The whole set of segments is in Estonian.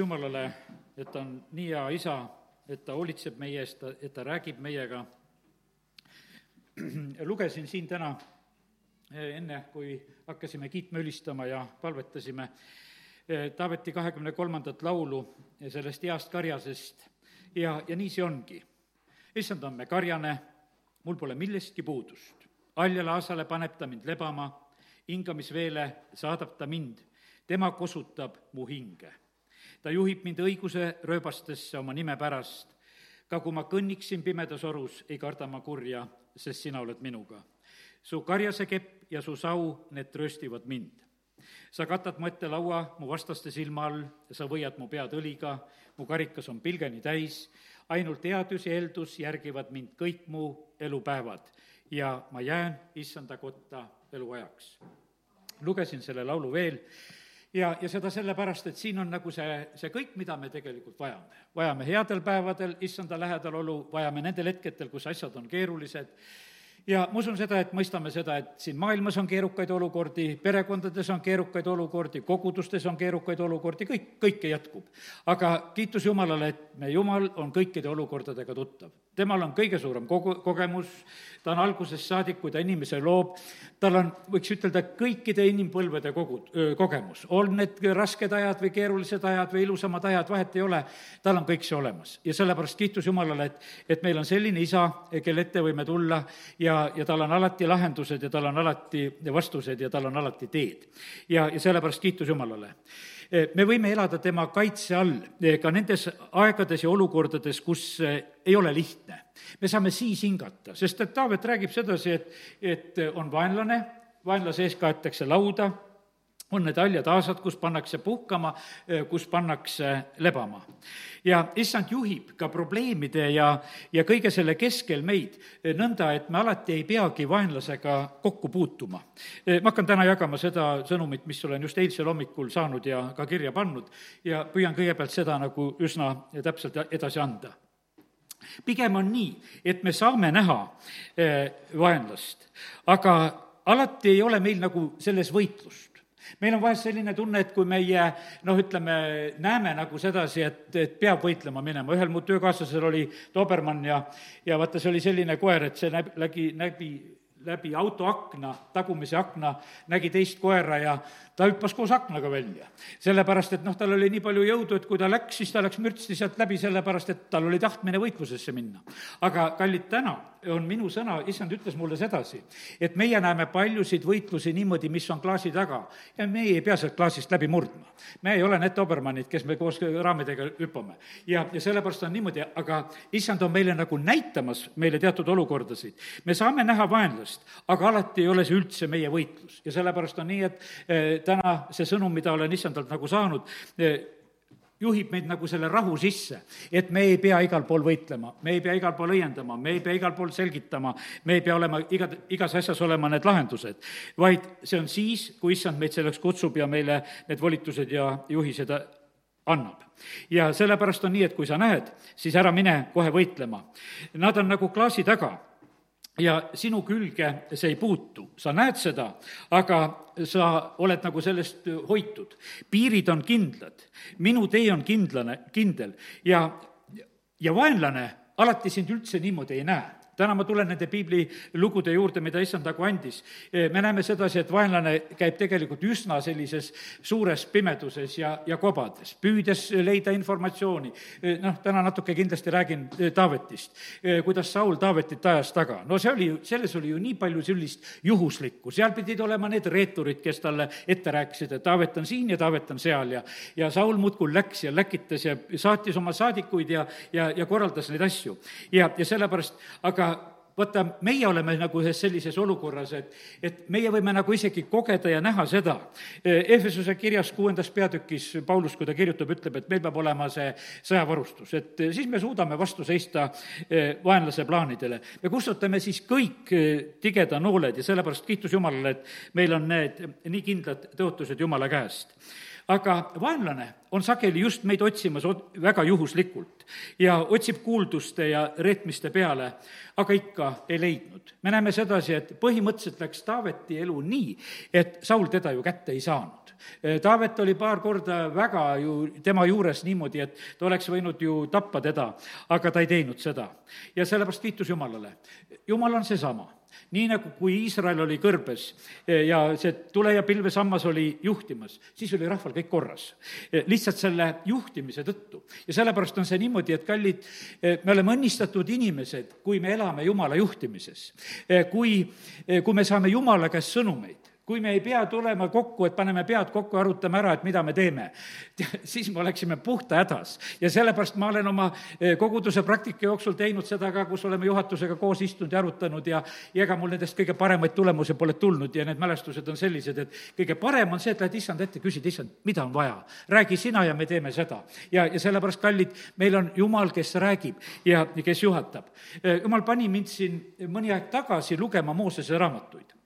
jumalale, et ta on nii hea isa, et ta hoolitseb meie eest, et ta räägib meiega. lugesin siin täna enne, kui hakkasime kiitma, ülistama ja palvetasime Taaveti kahekümne kolmandat laulu sellest heast karjasest ja, ja nii see ongi. issand on me karjane, mul pole millestki puudust. haljale aasale paneb ta mind lebama, hingamisveele saadab ta mind, tema kosutab mu hinge ta juhib mind õiguse rööbastesse oma nime pärast. ka kui ma kõnniksin pimedas orus, ei karda ma kurja, sest sina oled minuga. su karjase kepp ja su sau, need trööstivad mind. sa katad mu ette laua mu vastaste silma all sa võiad mu pead õliga, mu karikas on pilgeni täis, ainult headus ja eeldus järgivad mind kõik mu elupäevad ja ma jään issanda kotta eluajaks. lugesin selle laulu veel ja, ja seda sellepärast, et siin on nagu see, see kõik, mida me tegelikult vajame. vajame headel päevadel issanda lähedalolu, vajame nendel hetkedel, kus asjad on keerulised ja ma usun seda, et mõistame seda, et siin maailmas on keerukaid olukordi, perekondades on keerukaid olukordi, kogudustes on keerukaid olukordi, kõik, kõike jätkub. aga kiitus Jumalale, et me, Jumal on kõikide olukordadega tuttav. Temal on kõige suurem kogu, kogemus, ta on algusest saadik, kui ta inimese loob, tal on, võiks ütelda, kõikide inimpõlvede kogu, kogemus. on need rasked ajad või keerulised ajad või ilusamad ajad, vahet ei ole, tal on kõik see olemas. ja sellepärast kiitus Jumalale, et, et meil on selline isa, kelle ette võime tulla ja ja, tal on alati lahendused ja tal on alati vastused ja tal on alati teed. ja, ja sellepärast kiitus Jumalale. Me võime elada tema kaitse all ka nendes aegades ja olukordades, kus ei ole lihtne. me saame siis hingata, sest et Taavet räägib sedasi, et, et on vaenlane, vaenlase ees kaetakse lauda on need haljad aasad, kus pannakse puhkama, kus pannakse lebama. ja issand juhib ka probleemide ja, ja kõige selle keskel meid nõnda, et me alati ei peagi vaenlasega kokku puutuma. ma hakkan täna jagama seda sõnumit, mis olen just eilsel hommikul saanud ja ka kirja pannud ja püüan kõigepealt seda nagu üsna täpselt edasi anda pigem on nii, et me saame näha vaenlast, aga alati ei ole meil nagu selles võitlust meil on vahest selline tunne, et kui meie noh, ütleme, näeme nagu sedasi, et, et peab võitlema minema, ühel mu töökaaslasel oli Dobermann ja, ja vaata, see oli selline koer, et see näb-, nägi, nägi läbi autoakna, tagumise akna, nägi teist koera ja ta hüppas koos aknaga välja. sellepärast, et noh, tal oli nii palju jõudu, et kui ta läks, siis ta läks mürtsti sealt läbi, sellepärast et tal oli tahtmine võitlusesse minna. aga kallid, täna on minu sõna, issand ütles mulle sedasi, et meie näeme paljusid võitlusi niimoodi, mis on klaasi taga ja meie ei pea sealt klaasist läbi murdma. me ei ole need Dobermannid, kes me koos raamidega hüppame. ja, ja sellepärast on niimoodi, aga issand on meile nagu näitamas meile teatud olukordasid. me saame näha vaenlast, aga alati ei ole see üldse meie võitlus ja sellepärast on nii, et eh, täna see sõnum, mida olen issandalt nagu saanud, eh, juhib meid nagu selle rahu sisse, et me ei pea igal pool võitlema, me ei pea igal pool õiendama, me ei pea igal pool selgitama, me ei pea olema iga, igas asjas olema need lahendused, vaid see on siis, kui issand meid selleks kutsub ja meile need volitused ja juhised annab. ja sellepärast on nii, et kui sa näed, siis ära mine kohe võitlema. Nad on nagu klaasi taga ja sinu külge see ei puutu, sa näed seda, aga sa oled nagu sellest hoitud. piirid on kindlad, minu tee on kindlane, kindel. Ja, ja vaenlane alati sind üldse niimoodi ei näe täna ma tulen nende piiblilugude juurde, mida issand nagu andis. me näeme sedasi, et vaenlane käib tegelikult üsna sellises suures pimeduses ja, ja kobades, püüdes leida informatsiooni. noh, täna natuke kindlasti räägin Taavetist, kuidas Saul Taavetit ajas taga. no see oli, selles oli ju nii palju sellist juhuslikku, seal pidid olema need reeturid, kes talle ette rääkisid, et Taavet on siin ja Taavet on seal ja ja Saul muudkui läks ja läkitas ja saatis oma saadikuid ja, ja, ja korraldas neid asju. ja, ja sellepärast, aga vaata, meie oleme nagu ühes sellises olukorras, et, et meie võime nagu isegi kogeda ja näha seda. Ehvesuse kirjas kuuendas peatükis Paulus, kui ta kirjutab, ütleb, et meil peab olema see sõjavarustus, et siis me suudame vastu seista eh, vaenlase plaanidele. me kustutame siis kõik eh, tigeda nooled ja sellepärast kiitus Jumalale, et meil on need nii kindlad tõotused Jumala käest aga vaenlane on sageli just meid otsimas ot- väga juhuslikult ja otsib kuulduste ja reetmiste peale, aga ikka ei leidnud. me näeme sedasi, et põhimõtteliselt läks Taaveti elu nii, et Saul teda ju kätte ei saanud. Taavet oli paar korda väga ju tema juures niimoodi, et ta oleks võinud ju tappa teda, aga ta ei teinud seda. ja sellepärast kiitus Jumalale. Jumal on seesama nii nagu, kui Iisrael oli kõrbes eh, ja see tule- ja pilvesammas oli juhtimas, siis oli rahval kõik korras. Eh, lihtsalt selle juhtimise tõttu. ja sellepärast on see niimoodi, et kallid, eh, me oleme õnnistatud inimesed, kui me elame Jumala juhtimises. kui, kui me saame Jumala käest sõnumeid kui me ei pea tulema kokku, et paneme pead kokku ja arutame ära, et mida me teeme, siis me oleksime puhta hädas. ja sellepärast ma olen oma eh, koguduse praktika jooksul teinud seda ka, kus oleme juhatusega koos istunud ja arutanud ja ja ega mul nendest kõige paremaid tulemusi pole tulnud ja need mälestused on sellised, et kõige parem on see, et lähed issand ette, küsid, issand, mida on vaja. räägi sina ja me teeme seda. ja, ja sellepärast, kallid, meil on Jumal, kes räägib ja kes juhatab. Eh, jumal pani mind siin mõni aeg tagasi lugema Moosese raamatuid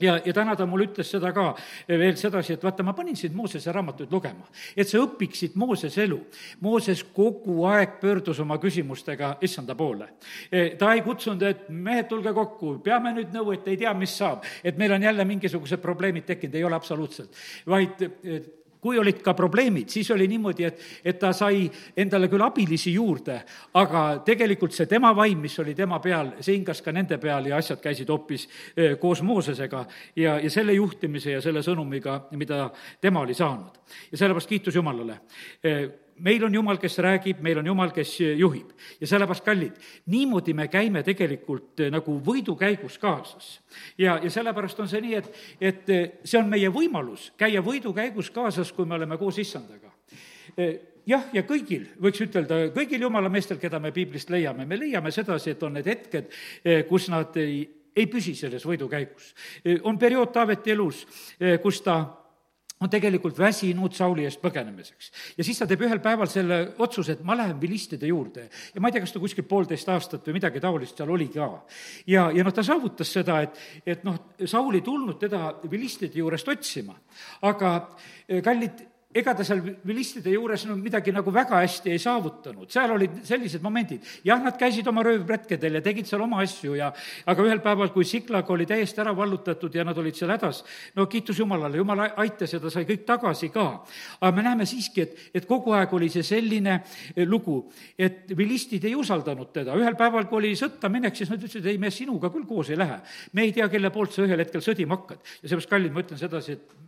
ja, ja täna ta mulle ütles seda ka veel sedasi, et vaata, ma panin sind Moosese raamatuid lugema, et sa õpiksid Moosese elu. Mooses kogu aeg pöördus oma küsimustega issanda poole. E, ta ei kutsunud, et mehed, tulge kokku, peame nüüd nõu, et ei tea, mis saab, et meil on jälle mingisugused probleemid tekkinud, ei ole absoluutselt, vaid kui olid ka probleemid, siis oli niimoodi, et, et ta sai endale küll abilisi juurde, aga tegelikult see tema vaim, mis oli tema peal, see hingas ka nende peal ja asjad käisid hoopis koos Moosesega ja, ja selle juhtimise ja selle sõnumiga, mida tema oli saanud. ja sellepärast kiitus Jumalale meil on Jumal, kes räägib, meil on Jumal, kes juhib. ja sellepärast, kallid, niimoodi me käime tegelikult eh, nagu võidukäigus kaasas. ja, ja sellepärast on see nii, et, et eh, see on meie võimalus käia võidukäigus kaasas, kui me oleme koos issandaga eh, jah, ja kõigil, võiks ütelda, kõigil jumala meestel, keda me piiblist leiame, me leiame sedasi, et on need hetked, kus nad ei, ei püsi selles võidukäigus. on periood Taaveti elus, kus ta on tegelikult väsinud Sauli eest põgenemiseks. ja siis ta teeb ühel päeval selle otsuse, et ma lähen vilistide juurde. ja ma ei tea, kas ta kuskil poolteist aastat või midagi taolist seal oli ka. ja, ja noh, ta saavutas seda, et, et noh, Saul ei tulnud teda vilistide juurest otsima. aga kallid, ega ta seal vilistide juures no midagi nagu väga hästi ei saavutanud, seal olid sellised momendid. jah, nad käisid oma röövretkedel ja tegid seal oma asju ja aga ühel päeval, kui Siklag oli täiesti ära vallutatud ja nad olid seal hädas, no kiitus Jumalale, Jumal aitas ja ta sai kõik tagasi ka. aga me näeme siiski, et, et kogu aeg oli see selline eh, lugu, et vilistid ei usaldanud teda, ühel päeval, kui oli sõtta minek, siis nad ütlesid, ei, me sinuga küll koos ei lähe. me ei tea, kelle poolt sa ühel hetkel sõdima hakkad. ja seepärast, kallid, ma ütlen sedasi, et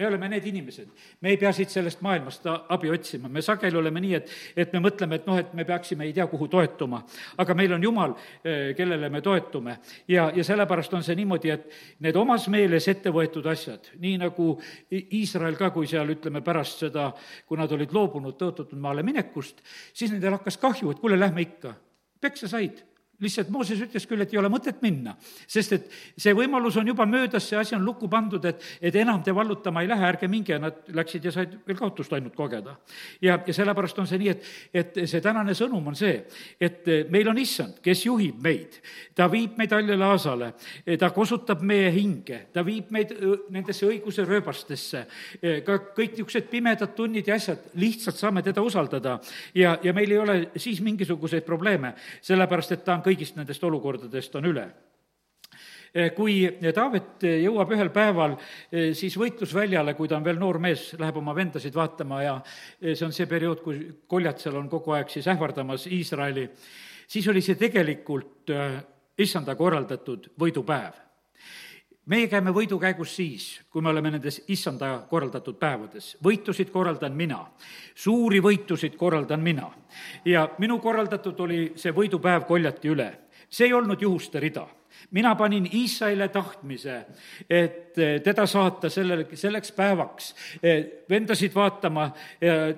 me oleme need inimesed, me ei pea siit sellest maailmast abi otsima, me sageli oleme nii, et, et me mõtleme, et noh, et me peaksime ei tea kuhu toetuma. aga meil on Jumal, eh, kellele me toetume. ja, ja sellepärast on see niimoodi, et need omas meeles ette võetud asjad, nii nagu Iisrael ka, kui seal ütleme pärast seda, kui nad olid loobunud tõotatud maale minekust, siis nendel hakkas kahju, et kuule, lähme ikka. peksa said lihtsalt Mooses ütles küll, et ei ole mõtet minna, sest et see võimalus on juba möödas, see asi on lukku pandud, et, et enam te vallutama ei lähe, ärge minge, nad läksid ja said veel kaotust ainult kogeda. ja, ja sellepärast on see nii, et, et see tänane sõnum on see, et meil on issand, kes juhib meid. ta viib meid haljale aasale, ta kosutab meie hinge, ta viib meid nendesse õiguse rööbastesse, ka kõik niisugused pimedad tunnid ja asjad, lihtsalt saame teda usaldada. Ja, ja meil ei ole siis mingisuguseid probleeme, sellepärast et ta on kõigist nendest olukordadest on üle. Eh, kui Taavet jõuab ühel päeval eh, siis võitlusväljale, kui ta on veel noor mees, läheb oma vendasid vaatama ja eh, see on see periood, kui koljad seal on kogu aeg siis ähvardamas Iisraeli, siis oli see tegelikult issanda korraldatud võidupäev meie käime võidukäigus siis, kui me oleme nendes issanda korraldatud päevades. võitusid korraldan mina, suuri võitusid korraldan mina. ja minu korraldatud oli see võidupäev koljati üle. see ei olnud juhuste rida mina panin Iisraele tahtmise, et eh, teda saata sellel, selleks päevaks. Eh, vendasid vaatama,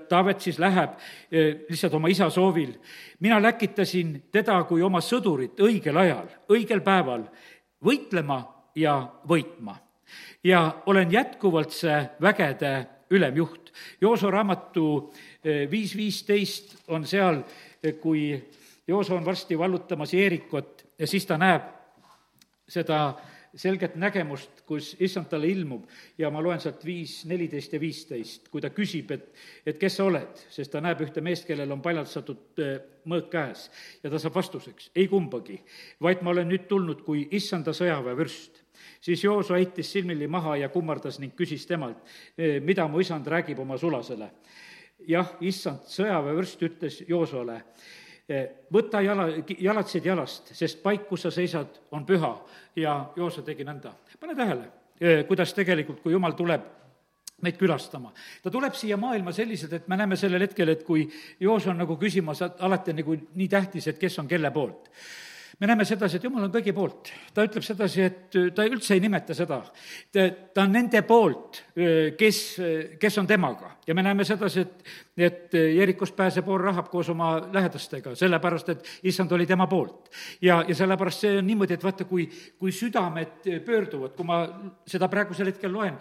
Taavet siis läheb eh, lihtsalt oma isa soovil. mina läkitasin teda kui oma sõdurit õigel ajal, õigel päeval võitlema ja võitma. ja olen jätkuvalt see vägede ülemjuht. Jooso raamatu eh, viis viisteist on seal, eh, kui Jooso on varsti vallutamas Jeerikot ja siis ta näeb seda selget nägemust, kus issand talle ilmub ja ma loen sealt viis, neliteist ja viisteist, kui ta küsib, et, et kes sa oled, sest ta näeb ühte meest, kellel on paljaldatud äh, mõõk käes ja ta saab vastuseks, ei kumbagi, vaid ma olen nüüd tulnud kui issanda sõjaväevürst siis Jooso heitis silmili maha ja kummardas ning küsis temalt, mida mu isand räägib oma sulasele. jah, issand, sõjaväevürst ütles Joosole, võta jala, jalatsid jalast, sest paik, kus sa seisad, on püha. ja Joosa tegi nõnda. pane tähele, kuidas tegelikult, kui jumal tuleb meid külastama. ta tuleb siia maailma selliselt, et me näeme sellel hetkel, et kui Joos on nagu küsimas, alati on nagu nii tähtis, et kes on kelle poolt me näeme sedasi, et jumal on kõigi poolt. ta ütleb sedasi, et ta üldse ei nimeta seda. ta on nende poolt, kes, kes on temaga ja me näeme sedasi, et, et Jerikost pääseb Or Rahab koos oma lähedastega, sellepärast et issand oli tema poolt. ja, ja sellepärast see on niimoodi, et vaata, kui, kui südamed pöörduvad, kui ma seda praegusel hetkel loen,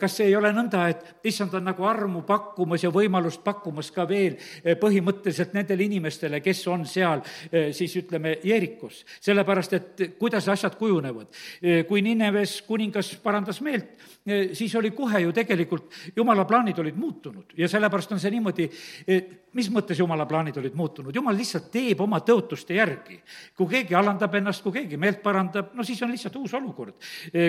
kas see ei ole nõnda, et issand on nagu armu pakkumas ja võimalust pakkumas ka veel põhimõtteliselt nendele inimestele, kes on seal siis ütleme, Jerikos. sellepärast, et kuidas asjad kujunevad. kui Nineves kuningas parandas meelt, siis oli kohe ju tegelikult, jumala plaanid olid muutunud ja sellepärast on see niimoodi, mis mõttes jumala plaanid olid muutunud, jumal lihtsalt teeb oma tõotuste järgi. kui keegi alandab ennast, kui keegi meelt parandab, no siis on lihtsalt uus olukord.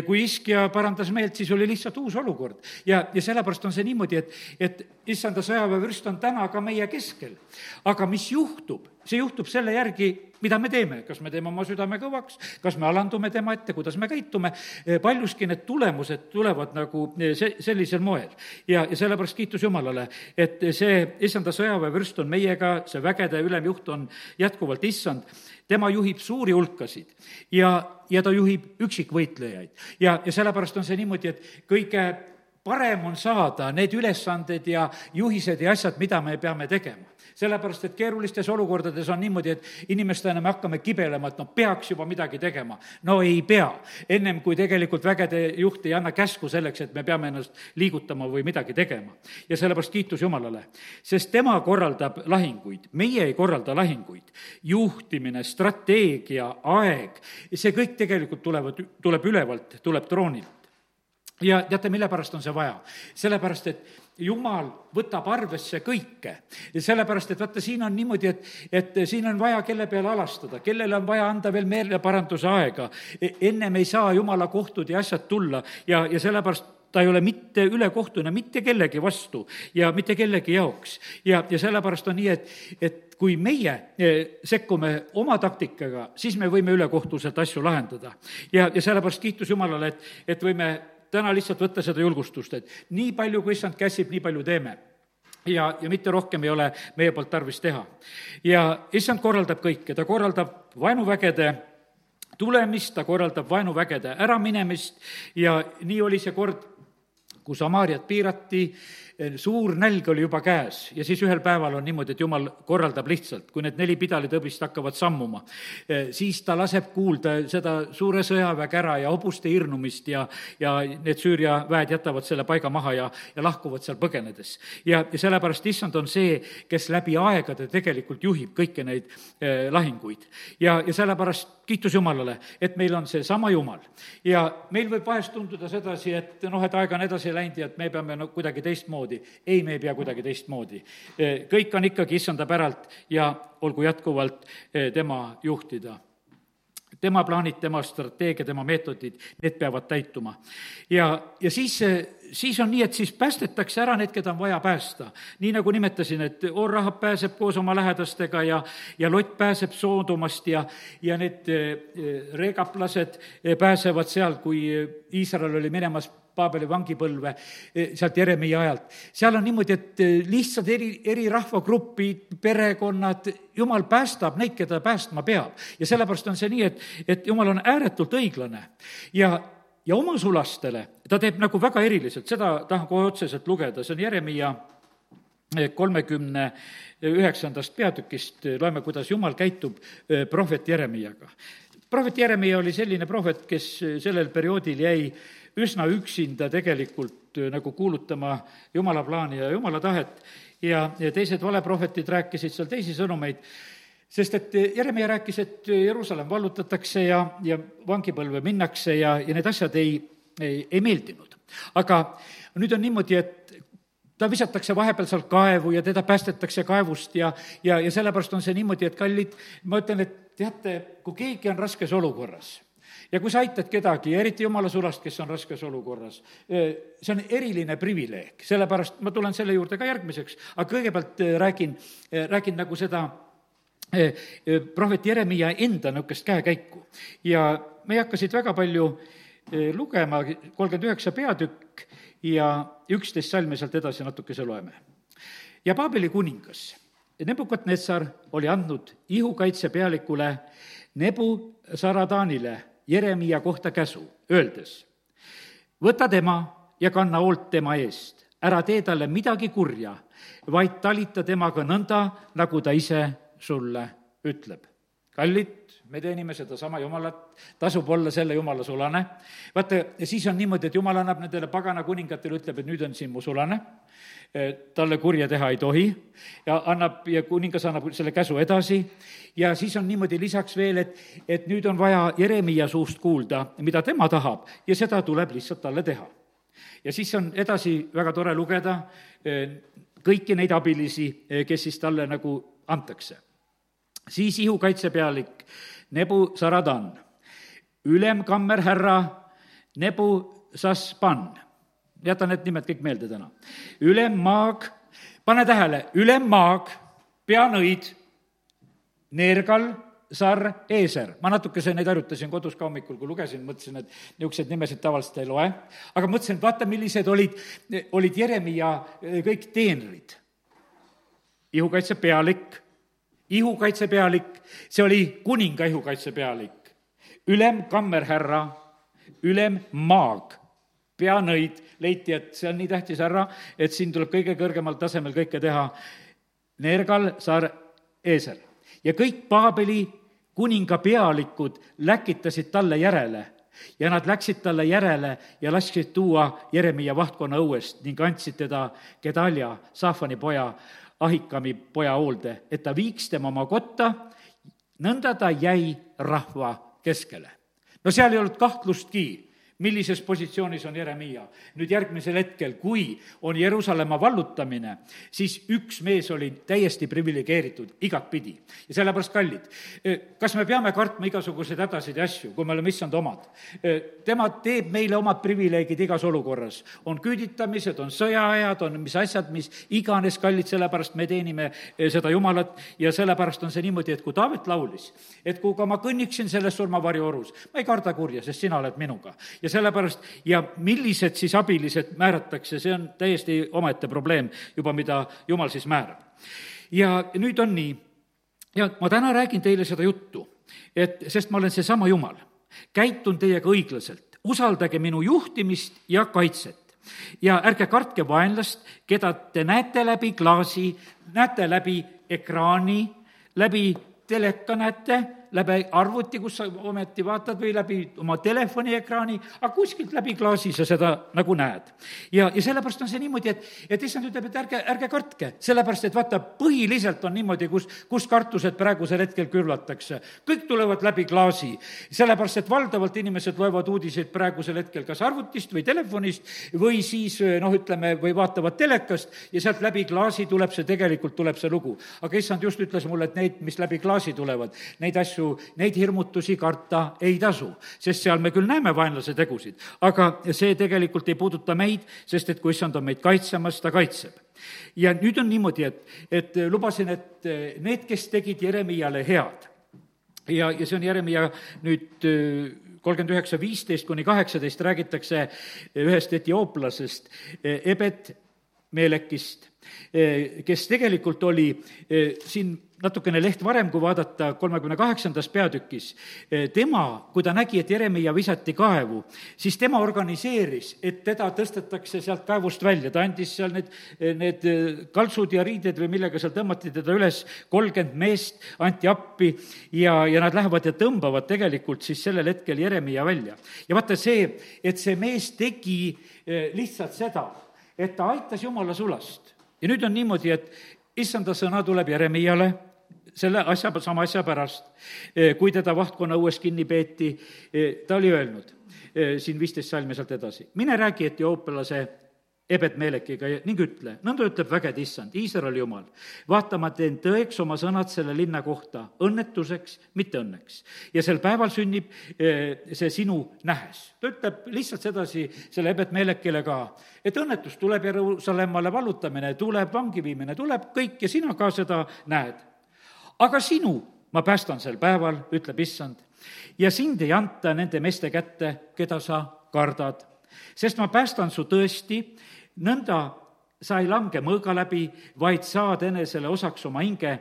kui iskja parandas meelt, siis oli lihtsalt uus olukord. ja, ja sellepärast on see niimoodi, et, et issanda sõjaväevürst on täna ka meie keskel. aga mis juhtub, see juhtub selle järgi, mida me teeme, kas me teeme oma südame kõvaks, kas me alandume tema ette, kuidas me käitume, paljuski need tulemused tulevad nagu see, sellisel moel. ja, ja sellepärast kiitus Jumalale, et see issanda sõjaväevürst on meiega, see vägede ülemjuht on jätkuvalt issand, tema juhib suuri hulkasid ja, ja ta juhib üksikvõitlejaid. ja, ja sellepärast on see niimoodi, et kõige parem on saada need ülesanded ja juhised ja asjad, mida me peame tegema sellepärast, et keerulistes olukordades on niimoodi, et inimestena me hakkame kibelema, et noh, peaks juba midagi tegema. no ei pea. ennem kui tegelikult vägede juht ei anna käsku selleks, et me peame ennast liigutama või midagi tegema. ja sellepärast kiitus Jumalale, sest tema korraldab lahinguid, meie ei korralda lahinguid. juhtimine, strateegia, aeg, see kõik tegelikult tulevad, tuleb ülevalt, tuleb troonilt ja teate, mille pärast on see vaja? sellepärast, et jumal võtab arvesse kõike. sellepärast, et vaata, siin on niimoodi, et, et siin on vaja kelle peale alastada, kellele on vaja anda veel meeleparanduse aega. E, ennem ei saa jumala kohtud ja asjad tulla ja, ja sellepärast ta ei ole mitte ülekohtune mitte kellegi vastu ja mitte kellegi jaoks. ja, ja sellepärast on nii, et, et kui meie e, sekkume oma taktikaga, siis me võime ülekohtuselt asju lahendada. ja, ja sellepärast kiitus Jumalale, et, et võime täna lihtsalt võtta seda julgustust, et nii palju, kui issand käsib, nii palju teeme ja, ja mitte rohkem ei ole meie poolt tarvis teha. ja issand korraldab kõike, ta korraldab vaenuvägede tulemist, ta korraldab vaenuvägede äraminemist ja nii oli see kord, kui Samaariat piirati Eh, suur nälg oli juba käes ja siis ühel päeval on niimoodi, et jumal korraldab lihtsalt, kui need neli pidalitõbist hakkavad sammuma, eh, siis ta laseb kuulda seda suure sõjaväe kära ja hobuste hirnumist ja, ja need Süüria väed jätavad selle paiga maha ja, ja lahkuvad seal põgenedes. ja, ja sellepärast issand on see, kes läbi aegade tegelikult juhib kõiki neid eh, lahinguid. ja, ja sellepärast kiitus Jumalale, et meil on seesama Jumal. ja meil võib vahest tunduda sedasi, et noh, et aeg on edasi läinud ja et me peame no kuidagi teistmoodi ei, me ei pea kuidagi teistmoodi. Eh, kõik on ikkagi issanda päralt ja olgu jätkuvalt eh, tema juhtida tema plaanid, tema strateegia, tema meetodid, need peavad täituma. ja, ja siis, eh, siis on nii, et siis päästetakse ära need, keda on vaja päästa. nii nagu nimetasin, et Orrahab pääseb koos oma lähedastega ja, ja Lott pääseb Soodomast ja, ja need reegaplased pääsevad seal, kui Iisrael oli minemas Paabeli vangipõlve e, sealt Jeremiia ajalt. seal on niimoodi, et e, lihtsalt eri, eri rahvagrupid, perekonnad, jumal päästab neid, keda päästma peab. ja sellepärast on see nii, et, et jumal on ääretult õiglane ja ja oma sulastele ta teeb nagu väga eriliselt, seda tahan kohe otseselt lugeda, see on Jeremiia e, kolmekümne üheksandast peatükist, loeme, kuidas Jumal käitub prohvet Jeremiaga. prohvet Jeremia oli selline prohvet, kes sellel perioodil jäi üsna üksinda tegelikult äh, nagu kuulutama Jumala plaani ja Jumala tahet ja, ja teised valeprohvetid rääkisid seal teisi sõnumeid, sest et Jeremia rääkis, et Jeruusalemm vallutatakse ja, ja vangipõlve minnakse ja, ja need asjad ei, ei, ei meeldinud. aga nüüd on niimoodi, et ta visatakse vahepeal sealt kaevu ja teda päästetakse kaevust ja, ja, ja sellepärast on see niimoodi, et kallid, ma ütlen, et teate, kui keegi on raskes olukorras ja kui sa aitad kedagi, eriti jumala sulast, kes on raskes olukorras, see on eriline privileeg, sellepärast ma tulen selle juurde ka järgmiseks, aga kõigepealt räägin, räägin nagu seda prohvet Jeremiah enda niisugust käekäiku. ja me ei hakka siit väga palju lugema, kolmkümmend üheksa peatükk ja üksteist salmi sealt edasi natukese loeme. ja Paabeli kuningas Nebukadnetsar oli andnud ihukaitsepealikule Nebu Saradaanile Jeremiia kohta käsu, öeldes, võta tema ja kanna hoolt tema eest, ära tee talle midagi kurja, vaid talita temaga nõnda, nagu ta ise sulle ütleb. Kallid, me teenime sedasama Jumalat, tasub olla selle Jumala sulane. vaata, siis on niimoodi, et Jumal annab nendele pagana kuningatele, ütleb, et nüüd on siin mu sulane, talle kurja teha ei tohi ja annab, ja kuningas annab selle käsu edasi ja siis on niimoodi lisaks veel, et, et nüüd on vaja Jeremiia suust kuulda, mida tema tahab ja seda tuleb lihtsalt talle teha. ja siis on edasi väga tore lugeda kõiki neid abilisi, kes siis talle nagu antakse. Siis ihukaitsepealik Nebu Saradan, ülemkammerhärra Nebu Saspan, jätan need nimed kõik meelde täna, ülemmaag, pane tähele, ülemmaag, peanõid, Neergal, Sarr, Eeser. ma natukese neid harjutasin kodus ka hommikul, kui lugesin, mõtlesin, et niisuguseid nimesid tavaliselt ei loe, aga mõtlesin, et vaata, millised olid, olid Jeremia kõik teenrid. ihukaitse pealik ihukaitsepealik, see oli kuninga ihukaitsepealik, ülem kammerhärra, ülem maag, peanõid, leiti, et see on nii tähtis härra, et siin tuleb kõige kõrgemal tasemel kõike teha. Nergal, saar Eesel. Ja kõik Paabeli kuninga pealikud läkitasid talle järele. Ja nad läksid talle järele ja lasksid tuua Jeremiah vahtkonna õuest ning andsid teda Gedalja, Saafani poja Ahikami poja hoolde, et ta viiks tema oma kotta, nõnda ta jäi rahva keskele. no seal ei olnud kahtlustki millises positsioonis on Jeremiia. nüüd järgmisel hetkel, kui on Jeruusalemma vallutamine, siis üks mees oli täiesti priviligeeritud igatpidi. ja sellepärast, kallid, kas me peame kartma igasuguseid hädasid ja asju, kui me oleme issand omad? tema teeb meile omad privileegid igas olukorras. on küüditamised, on sõjaajad, on mis asjad, mis iganes, kallid, sellepärast me teenime seda Jumalat ja sellepärast on see niimoodi, et kui Taavet laulis, et kui ka ma kõnniksin selles surmavarjuorus, ma ei karda kurja, sest sina oled minuga ja sellepärast, ja millised siis abilised määratakse, see on täiesti omaette probleem juba, mida jumal siis määrab. ja nüüd on nii, ja ma täna räägin teile seda juttu, et sest ma olen seesama Jumal, käitun teiega õiglaselt, usaldage minu juhtimist ja kaitset. Ja ärge kartke vaenlast, keda te näete läbi klaasi, näete läbi ekraani, läbi teleka näete läbi arvuti, kus sa ometi vaatad, või läbi oma telefoniekraani, aga kuskilt läbi klaasi sa seda nagu näed. ja, ja sellepärast on see niimoodi, et, et issand ütleb, et ärge, ärge kartke, sellepärast et vaata, põhiliselt on niimoodi, kus, kus kartused praegusel hetkel külvatakse. kõik tulevad läbi klaasi, sellepärast et valdavalt inimesed loevad uudiseid praegusel hetkel kas arvutist või telefonist või siis noh, ütleme, või vaatavad telekast ja sealt läbi klaasi tuleb see, tegelikult tuleb see lugu. aga issand just ütles mulle, et neid, mis läbi klaasi tulevad, neid asju asju, neid hirmutusi karta ei tasu, sest seal me küll näeme vaenlase tegusid, aga see tegelikult ei puuduta meid, sest et kui issand on meid kaitsemas, ta kaitseb. ja nüüd on niimoodi, et, et lubasin, et need, kes tegid Jeremiale head, ja, ja see on Jeremia nüüd kolmkümmend üheksa, viisteist kuni kaheksateist räägitakse ühest etiooplasest, Ebed Meelekist, kes tegelikult oli siin natukene leht varem, kui vaadata kolmekümne kaheksandas peatükis, eh, tema, kui ta nägi, et Jeremiah visati kaevu, siis tema organiseeris, et teda tõstetakse sealt kaevust välja, ta andis seal need, eh, need eh, kaltsud ja riided või millega seal tõmmati teda üles, kolmkümmend meest anti appi ja, ja nad lähevad ja tõmbavad tegelikult siis sellel hetkel Jeremiah välja. ja vaata see, et see mees tegi lihtsalt seda, et ta aitas jumala sulast. ja nüüd on niimoodi, et issanda sõna tuleb Jeremiale selle asja, sama asja pärast, kui teda vahtkonna õues kinni peeti, ta oli öelnud, siin viisteist salmi sealt edasi, mine räägi etioopialase Ebed-Melekiga ning ütle, nõnda ütleb vägede issand, Iisraeli jumal, vaata, ma teen tõeks oma sõnad selle linna kohta, õnnetuseks, mitte õnneks. ja sel päeval sünnib eh, see sinu nähes. ta ütleb lihtsalt sedasi selle Ebed-Melekile ka, et õnnetus tuleb Jeruusalemmale, vallutamine tuleb, vangi viimine tuleb, kõik ja sina ka seda näed. Aga sinu ma päästan sel päeval, ütleb issand, ja sind ei anta nende meeste kätte, keda sa kardad. Sest ma päästan su tõesti nõnda sa ei lange mõõga läbi, vaid saad enesele osaks oma hinge,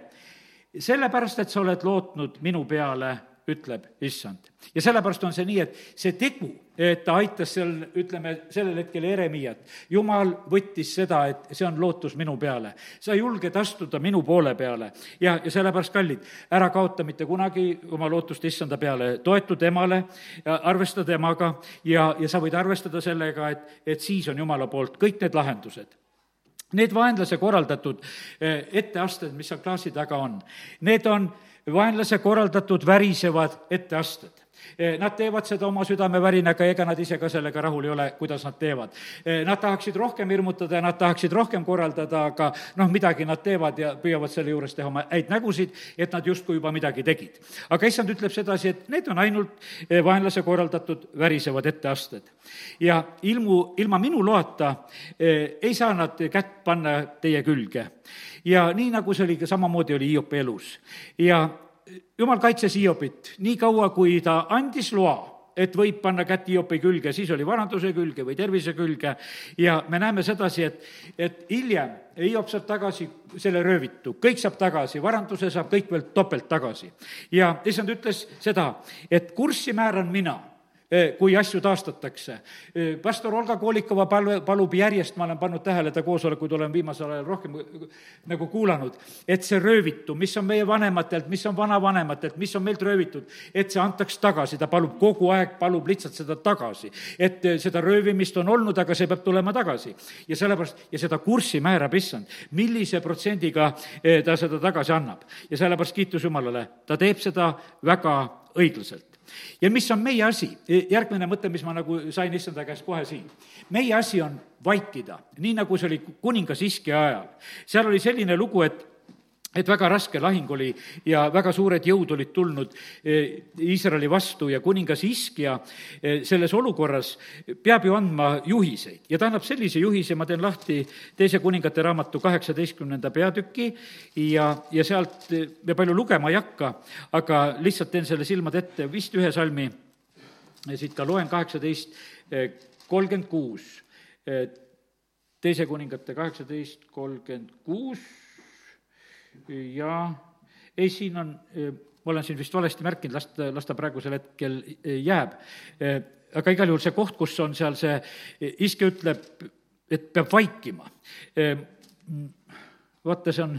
sellepärast et sa oled lootnud minu peale ütleb issand. ja sellepärast on see nii, et see tegu, et ta aitas seal, ütleme, sellel hetkel Jeremiat, jumal võttis seda, et see on lootus minu peale. sa julged astuda minu poole peale ja, ja sellepärast, kallid, ära kaota mitte kunagi oma lootust issanda peale, toetu temale, arvesta temaga ja, ja sa võid arvestada sellega, et, et siis on jumala poolt kõik need lahendused Need vaenlase korraldatud eh, etteasted, mis seal klaasi taga on, need on vaenlase korraldatud värisevad etteasted. Eh, nad teevad seda oma südamevärinaga ega nad ise ka sellega rahul ei ole, kuidas nad teevad. Eh, nad tahaksid rohkem hirmutada ja nad tahaksid rohkem korraldada, aga noh, midagi nad teevad ja püüavad selle juures teha oma häid nägusid, et nad justkui juba midagi tegid. aga issand ütleb sedasi, et need on ainult eh, vaenlase korraldatud värisevad etteasted. ja ilmu, ilma minu loata ei saa nad kätt panna teie külge ja nii, nagu see oli ka samamoodi, oli Hiopi elus. ja jumal kaitses Hiopit nii kaua, kui ta andis loa et võib panna kätt Hiopi külge, siis oli varanduse külge või tervise külge. Ja me näeme sedasi, et, et hiljem Hiop saab tagasi selle röövitu, kõik saab tagasi, varanduse saab kõik veel topelt tagasi. ja issand ütles seda, et kurssi määran mina kui asju taastatakse. Eh, pastor Olga Koolikova palu, palub järjest, ma olen pannud tähele, ta koosolekuid olen viimasel ajal rohkem nagu kuulanud, et see röövitu, mis on meie vanematelt, mis on vanavanematelt, mis on meilt röövitud, et see antaks tagasi, ta palub kogu aeg, palub lihtsalt seda tagasi. et eh, seda röövimist on olnud, aga see peab tulema tagasi. ja sellepärast, ja seda kurssi määrab issand, millise protsendiga ta seda tagasi annab. ja sellepärast kiitus Jumalale, ta teeb seda väga õiglaselt ja mis on meie asi, järgmine mõte, mis ma nagu sain issanda käest kohe siin. meie asi on vaikida, nii nagu see oli kuningas Iski ajal. seal oli selline lugu, et et väga raske lahing oli ja väga suured jõud olid tulnud eh, Iisraeli vastu ja kuningas Iskja eh, selles olukorras peab ju andma juhiseid ja ta annab sellise juhise, ma teen lahti teise kuningate raamatu kaheksateistkümnenda peatüki ja, ja sealt eh, me palju lugema ei hakka, aga lihtsalt teen selle silmad ette, vist ühe salmi siit ka loen, kaheksateist kolmkümmend kuus. teise kuningate kaheksateist kolmkümmend kuus ja ei, siin on, ma olen siin vist valesti märkinud, las ta, las ta praegusel hetkel jääb. aga igal juhul see koht, kus on seal see, iske ütleb, et peab vaikima. vaata, see on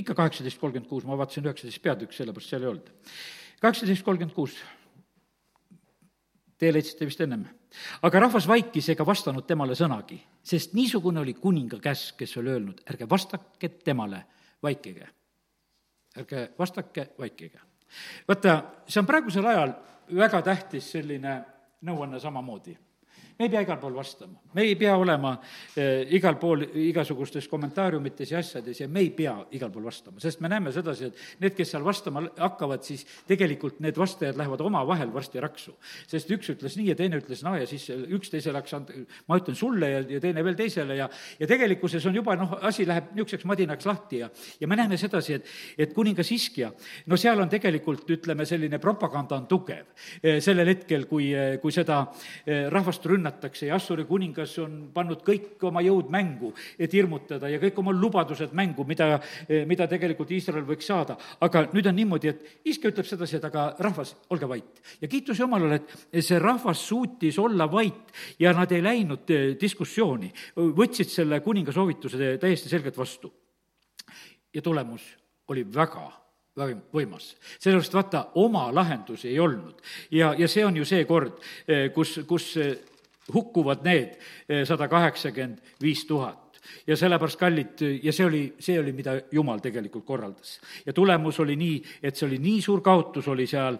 ikka kaheksateist kolmkümmend kuus, ma vaatasin üheksateist peatükk, sellepärast seal ei olnud. kaheksateist kolmkümmend kuus. Teie leidsite vist ennem. aga rahvas vaikis ega vastanud temale sõnagi, sest niisugune oli kuninga käsk, kes oli öelnud, ärge vastake temale vaikige. ärge vastake, vaikige. vaata, see on praegusel ajal väga tähtis selline nõuanne samamoodi me ei pea igal pool vastama, me ei pea olema eh, igal pool igasugustes kommentaariumites ja asjades ja me ei pea igal pool vastama, sest me näeme sedasi, et need, kes seal vastama hakkavad, siis tegelikult need vastajad lähevad omavahel varsti raksu. sest üks ütles nii ja teine ütles naa ja siis üks teisele hakkas and-, ma ütlen sulle ja, ja teine veel teisele ja ja tegelikkuses on juba noh, asi läheb niisuguseks madinaks lahti ja ja me näeme sedasi, et, et kuningas Iskja, no seal on tegelikult, ütleme, selline propaganda on tugev eh, sellel hetkel, kui, eh, kui seda rahvast rünnatakse, rünnatakse ja Assuri kuningas on pannud kõik oma jõud mängu, et hirmutada ja kõik oma lubadused mängu, mida, mida tegelikult Iisrael võiks saada. aga nüüd on niimoodi, et iske ütleb sedasi, et aga rahvas, olge vait. ja kiitus Jumalale, et see rahvas suutis olla vait ja nad ei läinud eh, diskussiooni, võtsid selle kuninga soovituse täiesti selgelt vastu. ja tulemus oli väga võimas. sellepärast vaata, oma lahendusi ei olnud. ja, ja see on ju see kord, eh, kus, kus eh, hukkuvad need eh, sada kaheksakümmend viis tuhat ja sellepärast, kallid, ja see oli, see oli, mida Jumal tegelikult korraldas. ja tulemus oli nii, et see oli nii suur kaotus, oli seal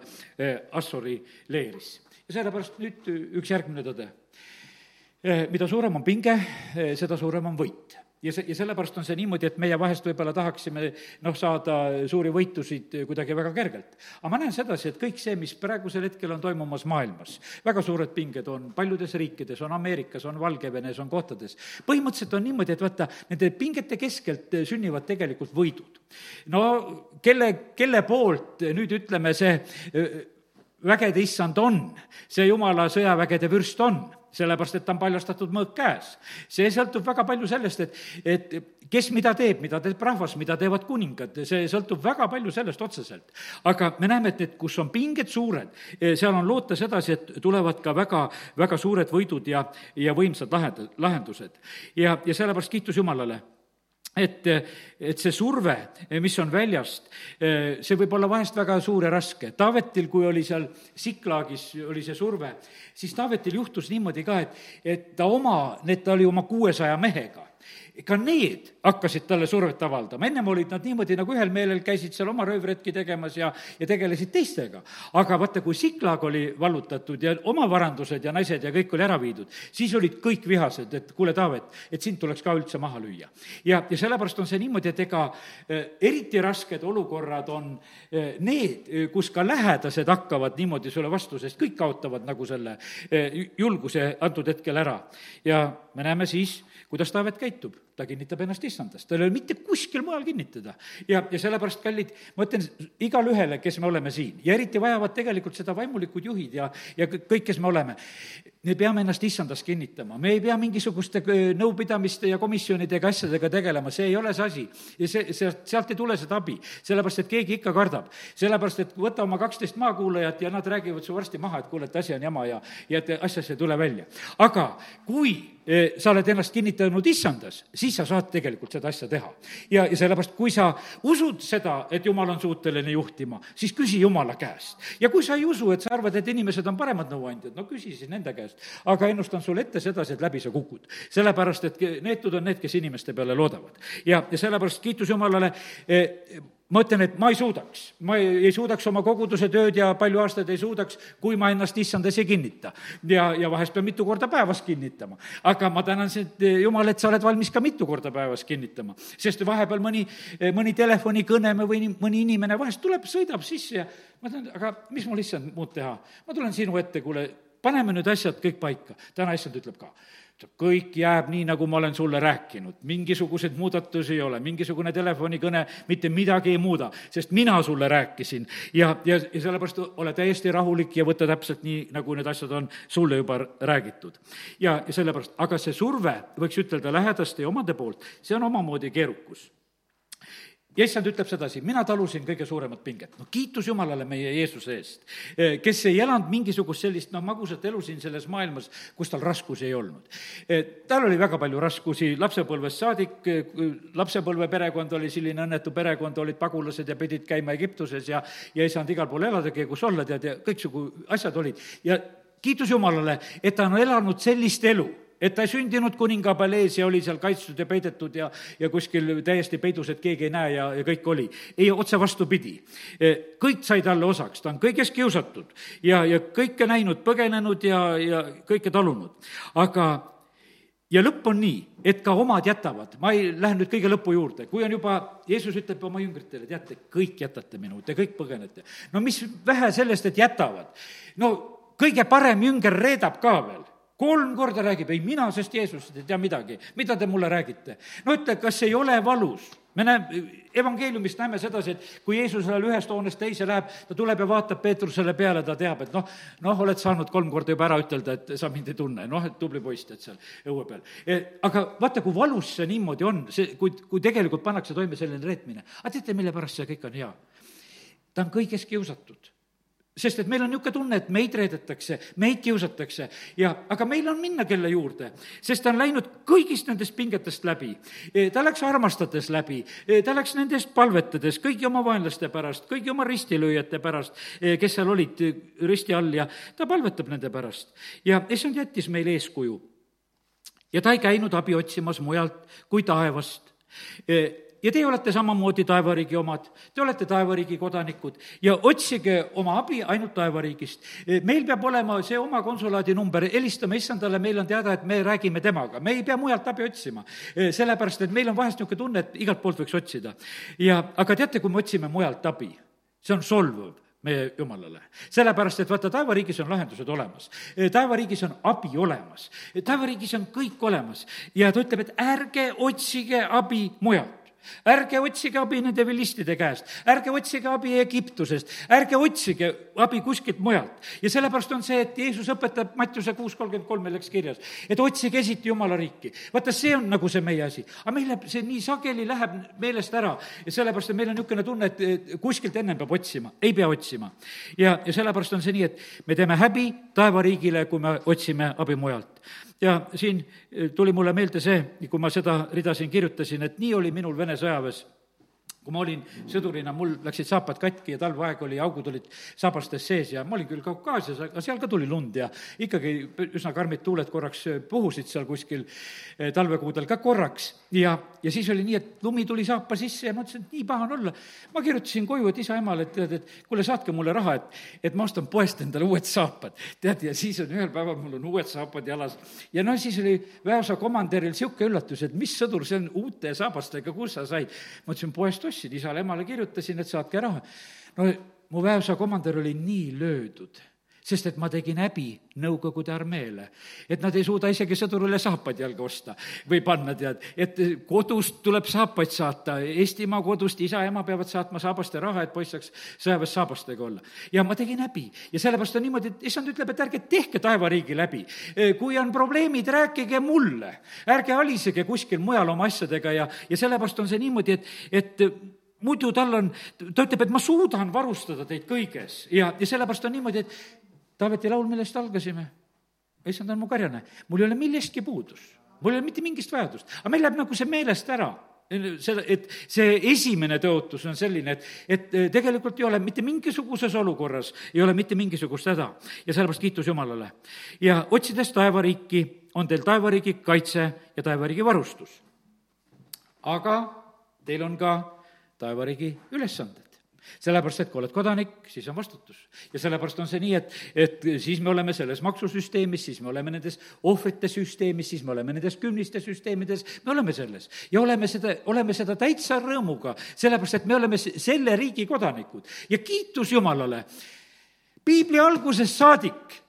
Assori leeris. ja sellepärast nüüd üks järgmine tõde. mida suurem on pinge, seda suurem on võit ja see, ja sellepärast on see niimoodi, et meie vahest võib-olla tahaksime noh, saada suuri võitusid kuidagi väga kergelt. aga ma näen sedasi, et kõik see, mis praegusel hetkel on toimumas maailmas, väga suured pinged on paljudes riikides, on Ameerikas, on Valgevenes, on kohtades, põhimõtteliselt on niimoodi, et vaata, nende pingete keskelt sünnivad tegelikult võidud. no kelle, kelle poolt nüüd ütleme, see vägede issand on, see jumala sõjavägede vürst on sellepärast et ta on paljastatud mõõk käes. see sõltub väga palju sellest, et, et kes mida teeb, mida teeb rahvas, mida teevad kuningad, see sõltub väga palju sellest otseselt. aga me näeme, et need, kus on pinged suured, eh, seal on loota sedasi, et tulevad ka väga, väga suured võidud ja, ja võimsad lahend-, lahendused. ja, ja sellepärast kiitus Jumalale et, et see surve, mis on väljast, see võib olla vahest väga suur ja raske. Taavetil, kui oli seal Siklaagis, oli see surve, siis Taavetil juhtus niimoodi ka, et, et ta oma, need, ta oli oma kuuesaja mehega ka need hakkasid talle survet avaldama, ennem olid nad niimoodi nagu ühel meelel, käisid seal oma röövretki tegemas ja, ja tegelesid teistega. aga vaata, kui Siklag oli vallutatud ja oma varandused ja naised ja kõik oli ära viidud, siis olid kõik vihased, et kuule, Taavet, et sind tuleks ka üldse maha lüüa. ja, ja sellepärast on see niimoodi, et ega eh, eriti rasked olukorrad on eh, need, kus ka lähedased hakkavad niimoodi sulle vastu, sest kõik kaotavad nagu selle eh, julguse antud hetkel ära. ja me näeme siis, kuidas Taavet käitub, ta kinnitab ennast issandast, tal ei ole mitte kuskil mujal kinnitada. ja, ja sellepärast, kallid, ma ütlen igale ühele, kes me oleme siin ja eriti vajavad tegelikult seda vaimulikud juhid ja, ja kõik, kes me oleme, me peame ennast issandas kinnitama, me ei pea mingisuguste nõupidamiste ja komisjonidega, asjadega tegelema, see ei ole see asi. ja see, sealt, sealt ei tule seda abi, sellepärast et keegi ikka kardab. sellepärast, et võta oma kaksteist maakuulajat ja nad räägivad su varsti maha, et kuule, et asi on jama ja, ja et asjast ei tule välja. aga kui eh, sa oled ennast kinnitanud issandas, siis sa saad tegelikult seda asja teha. ja, ja sellepärast, kui sa usud seda, et jumal on suuteline juhtima, siis küsi jumala käest. ja kui sa ei usu, et sa arvad, et inimesed on paremad nõuandjad, no küsi siis nende käest käest. aga ennustan sulle ette sedasi, et läbi sa kukud. sellepärast, et neetud on need, kes inimeste peale loodavad. ja, ja sellepärast kiitus Jumalale eh, ma ütlen, et ma ei suudaks, ma ei, ei suudaks oma koguduse tööd ja palju aastaid ei suudaks, kui ma ennast issandas ei kinnita. ja, ja vahest pean mitu korda päevas kinnitama. aga ma tänan sind, Jumal, et sa oled valmis ka mitu korda päevas kinnitama. sest vahepeal mõni, mõni telefonikõne või mõni inimene vahest tuleb, sõidab sisse ja ma ütlen, aga mis mul issand muud teha. ma tulen sinu ette, kuule, paneme nüüd asjad kõik paika. täna issand ütleb ka, kõik jääb nii, nagu ma olen sulle rääkinud, mingisuguseid muudatusi ei ole, mingisugune telefonikõne mitte midagi ei muuda, sest mina sulle rääkisin ja, ja, ja sellepärast ole täiesti rahulik ja võta täpselt nii, nagu need asjad on sulle juba räägitud. ja, ja sellepärast, aga see surve, võiks ütelda lähedaste ja omade poolt, see on omamoodi keerukus ja issand ütleb sedasi, mina talusin kõige suuremat pinget. no kiitus Jumalale meie Jeesuse eest, kes ei elanud mingisugust sellist noh, magusat elu siin selles maailmas, kus tal raskusi ei olnud. Tal oli väga palju raskusi lapsepõlvest saadik, lapsepõlve perekond oli selline õnnetu perekond, olid pagulased ja pidid käima Egiptuses ja, ja ei saanud igal pool eladagi, kus olla, tead, ja kõiksugu asjad olid. ja kiitus Jumalale, et ta on elanud sellist elu et ta ei sündinud kuninga palees ja oli seal kaitstud ja peidetud ja, ja kuskil täiesti peidus, et keegi ei näe ja, ja kõik oli. ei, otse vastupidi. E, kõik sai talle osaks, ta on kõigest kiusatud ja, ja kõike näinud, põgenenud ja, ja kõike talunud. aga ja lõpp on nii, et ka omad jätavad, ma ei lähe nüüd kõige lõpu juurde, kui on juba, Jeesus ütleb oma jüngritele, teate, kõik jätate minu, te kõik põgenete. no mis vähe sellest, et jätavad, no kõige parem jünger reedab ka veel kolm korda räägib, ei mina sest Jeesusest ei tea midagi, mida te mulle räägite? no ütle, kas ei ole valus? me näeme, evangeeliumist näeme sedasi, et kui Jeesus läheb ühest hoonest teise läheb, ta tuleb ja vaatab Peetrusele peale, ta teab, et noh, noh, oled saanud kolm korda juba ära ütelda, et sa mind ei tunne, noh, et tubli poiss, tead, seal õue peal. E, aga vaata, kui valus see niimoodi on, see, kui, kui tegelikult pannakse toime selline reetmine. aga teate, mille pärast see kõik on hea? ta on kõiges kiusatud sest et meil on niisugune tunne, et meid reedetakse, meid kiusatakse ja, aga meil on minna kelle juurde, sest ta on läinud kõigist nendest pingetest läbi. E, ta läks armastades läbi, e, ta läks nendest palvetades kõigi oma vaenlaste pärast, kõigi oma ristilööjate pärast, e, kes seal olid risti all ja ta palvetab nende pärast. ja issand jättis meile eeskuju ja ta ei käinud abi otsimas mujalt kui taevast ja teie olete samamoodi taevariigi omad, te olete taevariigi kodanikud ja otsige oma abi ainult taevariigist. meil peab olema see oma konsulaadi number, helistame issandale, meil on teada, et me räägime temaga, me ei pea mujalt abi otsima. sellepärast, et meil on vahest niisugune tunne, et igalt poolt võiks otsida. ja, aga teate, kui me otsime mujalt abi, see on solvav meie jumalale. sellepärast, et vaata, taevariigis on lahendused olemas. taevariigis on abi olemas. taevariigis on kõik olemas ja ta ütleb, et ärge otsige abi mujalt ärge otsige abi nende vilistide käest, ärge otsige abi Egiptusest, ärge otsige abi kuskilt mujalt. ja sellepärast on see, et Jeesus õpetab Mattiuse kuus kolmkümmend kolm meil läks kirjas, et otsige esiti Jumala riiki. vaata, see on nagu see meie asi. aga meil läheb see nii sageli läheb meelest ära ja sellepärast, et meil on niisugune tunne, et kuskilt ennem peab otsima, ei pea otsima. ja, ja sellepärast on see nii, et me teeme häbi taevariigile, kui me otsime abi mujalt ja siin eh, tuli mulle meelde see, kui ma seda rida siin kirjutasin, et nii oli minul Vene sõjaväes kui ma olin sõdurina, mul läksid saapad katki ja talveaeg oli, augud olid saabastes sees ja ma olin küll Kaukaasias, aga seal ka tuli lund ja ikkagi üsna karmid tuuled korraks puhusid seal kuskil eh, talvekuudel ka korraks. ja, ja siis oli nii, et lumi tuli saapa sisse ja ma ütlesin, et nii paha on olla. ma kirjutasin koju, et isa-emale, et tead, et kuule, saatke mulle raha, et, et ma ostan poest endale uued saapad. tead, ja siis on ühel päeval mul on uued saapad jalas. ja no siis oli väeosa komandöril niisugune üllatus, et mis sõdur see on uute saabastega, kus sa said? ma ütlesin, poest ostsin ostsin, isale-emale kirjutasin, et saatke raha. no mu väeosa komandör oli nii löödud, sest et ma tegin häbi Nõukogude armeele. et nad ei suuda isegi sõdurile saapaid jalga osta või panna, tead, et kodust tuleb saapaid saata, Eestimaa kodust isa-ema peavad saatma saabaste raha, et poiss saaks sõjaväes saabastega olla. ja ma tegin häbi ja sellepärast on niimoodi, et issand ütleb, et ärge tehke taevariigi läbi. kui on probleemid, rääkige mulle, ärge alisege kuskil mujal oma asjadega ja, ja sellepärast on see niimoodi, et, et muidu tal on, ta ütleb, et ma suudan varustada teid kõiges ja, ja sellepärast on niimoodi, et Taaveti laul, millest algasime, issand on mu karjane, mul ei ole millestki puudus, mul ei ole mitte mingist vajadust, aga meil läheb nagu see meelest ära. Seda, et see esimene tõotus on selline, et, et tegelikult ei ole mitte mingisuguses olukorras, ei ole mitte mingisugust häda. Ja sellepärast kiitus Jumalale. ja otsides taevariiki, on teil taevariigi kaitse ja taevariigi varustus. aga teil on ka taevariigi ülesanded sellepärast, et kui oled kodanik, siis on vastutus. ja sellepärast on see nii, et, et siis me oleme selles maksusüsteemis, siis me oleme nendes ohvrite süsteemis, siis me oleme nendes kümniste süsteemides, me oleme selles. ja oleme seda, oleme seda täitsa rõõmuga, sellepärast et me oleme selle riigi kodanikud. ja kiitus Jumalale, piibli algusest saadik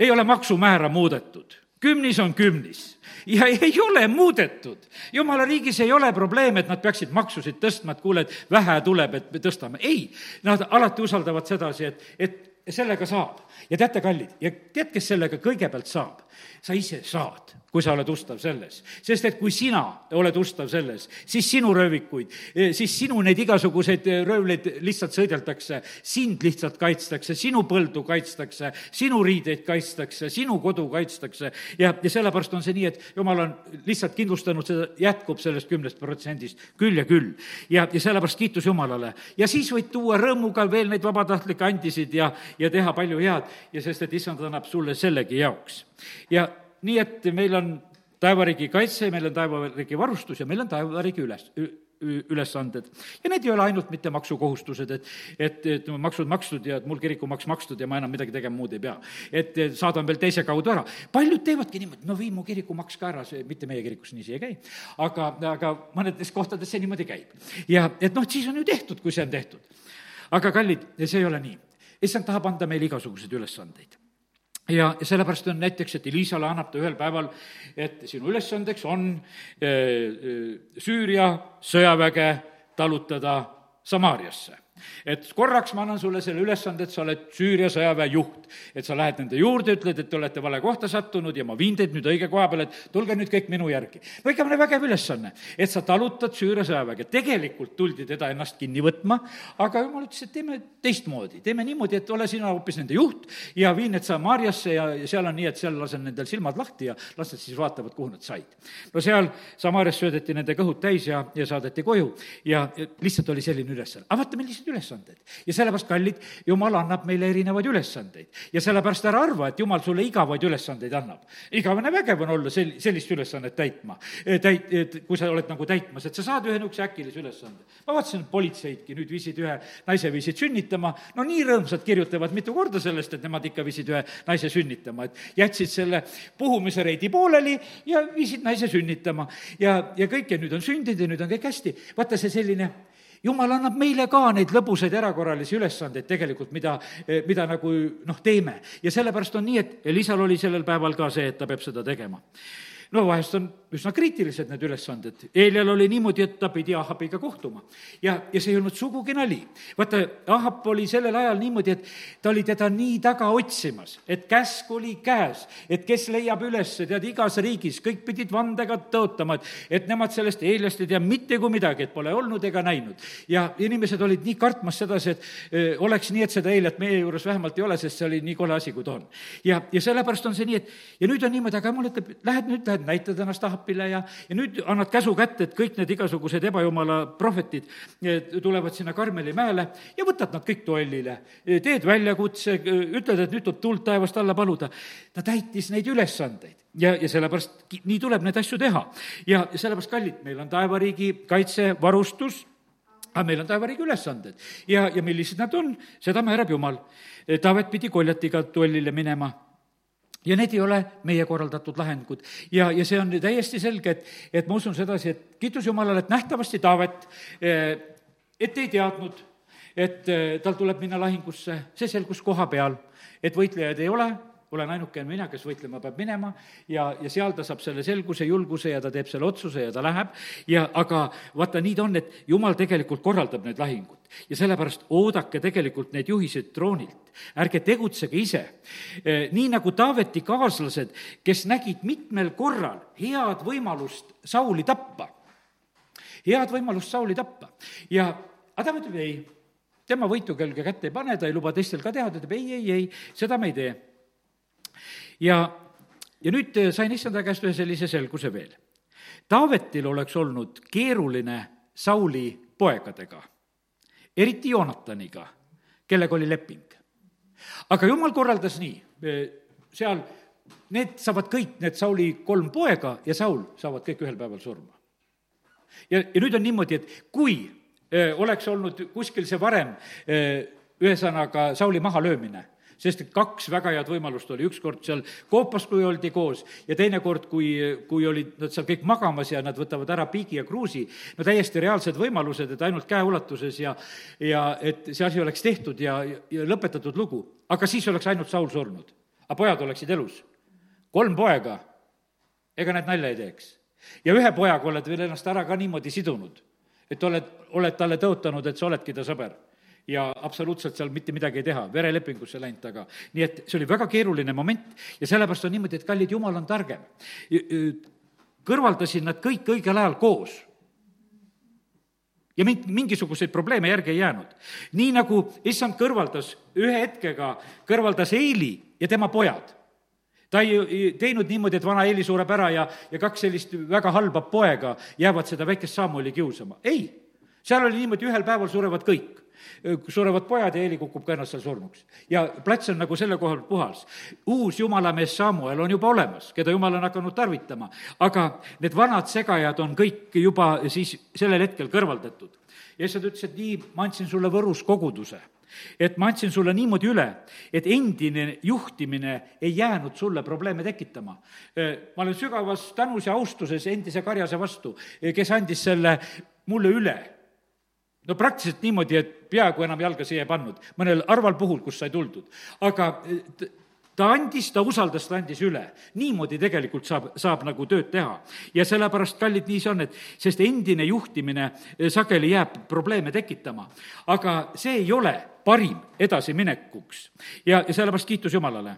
ei ole maksumäära muudetud kümnis on kümnis ja ei ole muudetud. jumala riigis ei ole probleem, et nad peaksid maksusid tõstma, et kuule, et vähe tuleb, et me tõstame. ei, nad alati usaldavad sedasi, et, et sellega saab. ja teate, kallid, ja tead, kes sellega kõigepealt saab? sa ise saad kui sa oled ustav selles. sest et kui sina oled ustav selles, siis sinu röövikuid, eh, siis sinu neid igasuguseid eh, röövleid lihtsalt sõideldakse, sind lihtsalt kaitstakse, sinu põldu kaitstakse, sinu riideid kaitstakse, sinu kodu kaitstakse ja, ja sellepärast on see nii, et jumal on lihtsalt kindlustanud, seda jätkub sellest kümnest protsendist küll ja küll. ja, ja sellepärast kiitus Jumalale. ja siis võid tuua rõõmuga veel neid vabatahtlikke andisid ja, ja teha palju head ja sest, et issand annab sulle sellegi jaoks. ja nii et meil on taevariigi kaitse, meil on taevariigi varustus ja meil on taevariigi üles, ülesanded. ja need ei ole ainult mitte maksukohustused, et, et, et maksud makstud ja et mul kirikumaks makstud ja ma enam midagi tegema muud ei pea. et saadan veel teise kaudu ära. paljud teevadki niimoodi, no vii mu kirikumaks ka ära, see mitte meie kirikus niiviisi ei käi. aga, aga mõnedes kohtades see niimoodi käib. ja et noh, siis on ju tehtud, kui see on tehtud. aga kallid, see ei ole nii. issand tahab anda meile igasuguseid ülesandeid ja, ja sellepärast on näiteks, et Elisale annab ta ühel päeval, et sinu ülesandeks on äh, äh, Süüria sõjaväge talutada Samaariasse et korraks ma annan sulle selle ülesande, et sa oled Süüria sõjaväe juht. et sa lähed nende juurde, ütled, et te olete vale kohta sattunud ja ma viin teid nüüd õige koha peale, et tulge nüüd kõik minu järgi. no ikka vägev ülesanne, et sa talutad Süüria sõjaväge. tegelikult tuldi teda ennast kinni võtma, aga jumal ütles, et teeme teistmoodi, teeme niimoodi, et ole sina hoopis nende juht ja vii need Samaariasse ja, ja seal on nii, et seal lasen nendel silmad lahti ja las nad siis vaatavad, kuhu nad said. no seal Samaarias söödeti nende kõhud täis ja, ja saadeti koju ja lihtsalt oli selline ülesanne. aga vaata, millised ülesandeid. ja sellepärast, kallid, jumal annab meile erinevaid ülesandeid. ja sellepärast ära arva, et jumal sulle igavaid ülesandeid annab. igavene vägev on olla sel-, sellist ülesannet täitma, täit-, et kui sa oled nagu täitmas, et sa saad ühe niisuguse äkilise ülesande. ma vaatasin, politseidki nüüd viisid ühe naise, viisid sünnitama, no nii rõõmsad kirjutavad mitu korda sellest, et nemad ikka viisid ühe naise sünnitama, et jätsid selle puhumise reidi pooleli ja viisid naise sünnitama. ja, ja kõik ja nüüd on sündinud ja nüüd on kõik hästi. vaata, see selline jumal annab meile ka neid lõbusaid erakorralisi ülesandeid tegelikult, mida, mida nagu noh, teeme. ja sellepärast on nii, et Elisal oli sellel päeval ka see, et ta peab seda tegema no vahest on üsna kriitilised need ülesanded. Eelial oli niimoodi, et ta pidi Ahabiga kohtuma. ja, ja see ei olnud sugugi nali. vaata, Ahab oli sellel ajal niimoodi, et ta oli teda nii taga otsimas, et käsk oli käes, et kes leiab üles, tead, igas riigis kõik pidid vandega tõotama, et, et nemad sellest Eeliast ei tea mitte kui midagi, et pole olnud ega näinud. ja inimesed olid nii kartmas sedasi, et öö, oleks nii, et seda Eeliat meie juures vähemalt ei ole, sest see oli nii kole asi, kui ta on. ja, ja sellepärast on see nii, et ja nüüd on niimoodi, aga jumal ütleb, lähed nüüd, lähed lähed, näitad ennast Ahapile ja, ja nüüd annad käsu kätte, et kõik need igasugused ebajumala prohvetid eh, tulevad sinna Karmeli mäele ja võtad nad kõik duellile. Eh, teed väljakutse, eh, ütled, et nüüd tuleb tuld taevast alla paluda. ta täitis neid ülesandeid ja, ja sellepärast nii tuleb neid asju teha. ja sellepärast, kallid, meil on taevariigi kaitsevarustus aga meil on taevariigi ülesanded ja, ja millised nad on, seda määrab Jumal. Taavet pidi Koljatiga duellile minema ja need ei ole meie korraldatud lahingud. ja, ja see on täiesti selge, et, et ma usun sedasi, et kiitus Jumalale, et nähtavasti Taavet, eh, et ei teadnud, et eh, tal tuleb minna lahingusse, see selgus koha peal, et võitlejaid ei ole olen ainukene mina, kes võitlema peab minema ja, ja seal ta saab selle selguse, julguse ja ta teeb selle otsuse ja ta läheb ja aga vaata, nii ta on, et jumal tegelikult korraldab need lahingud. ja sellepärast oodake tegelikult neid juhiseid troonilt. ärge tegutsege ise. E, nii nagu Taaveti kaaslased, kes nägid mitmel korral head võimalust Sauli tappa. head võimalust Sauli tappa ja Adam ütleb ei tema võitu kelge kätte ei pane, ta ei luba teistel ka teha, ta ütleb ei, ei, ei, seda me ei tee ja, ja nüüd äh, sain issanda käest ühe sellise selguse veel. Taavetil oleks olnud keeruline Sauli poegadega, eriti Joonataniga, kellega oli leping. aga jumal korraldas nii, äh, seal need saavad kõik, need Sauli kolm poega ja Saul saavad kõik ühel päeval surma. ja, ja nüüd on niimoodi, et kui öö, äh, oleks olnud kuskil see varem, ühesõnaga Sauli mahalöömine, sest kaks väga head võimalust oli, ükskord seal koopas, kui oldi koos, ja teine kord, kui, kui olid nad seal kõik magamas ja nad võtavad ära piigi ja kruusi, no täiesti reaalsed võimalused, et ainult käeulatuses ja ja et see asi oleks tehtud ja, ja lõpetatud lugu. aga siis oleks ainult Saul surnud. aga pojad oleksid elus. kolm poega, ega need nalja ei teeks. ja ühe pojaga oled veel ennast ära ka niimoodi sidunud, et oled, oled talle tõotanud, et sa oledki ta sõber ja absoluutselt seal mitte midagi ei teha, verelepingusse läinud taga. nii et see oli väga keeruline moment ja sellepärast on niimoodi, et kallid, jumal on targem. kõrvaldasid nad kõik õigel ajal koos ja mind mingisuguseid probleeme järgi ei jäänud. nii nagu issand kõrvaldas ühe hetkega, kõrvaldas Eili ja tema pojad. ta ei teinud niimoodi, et vana Eili sureb ära ja, ja kaks sellist väga halba poega jäävad seda väikest Samueli kiusama. ei, seal oli niimoodi, ühel päeval surevad kõik surevad pojad ja Eeli kukub ka ennast seal surnuks. ja plats on nagu selle koha pealt puhas. uus jumalamees Samuel on juba olemas, keda jumal on hakanud tarvitama, aga need vanad segajad on kõik juba siis sellel hetkel kõrvaldatud. ja issand ütles, et nii, ma andsin sulle Võrus koguduse et ma andsin sulle niimoodi üle, et endine juhtimine ei jäänud sulle probleeme tekitama. ma olen sügavas tänus ja austuses endise karjase vastu, kes andis selle mulle üle no praktiliselt niimoodi, et peaaegu enam jalga siia ei pannud, mõnel harval puhul, kus sai tuldud. aga ta andis, ta usaldas, ta andis üle. niimoodi tegelikult saab, saab nagu tööd teha. ja sellepärast, kallid, nii see on, et sest endine juhtimine eh, sageli jääb probleeme tekitama. aga see ei ole parim edasiminekuks. ja, ja sellepärast kiitus Jumalale.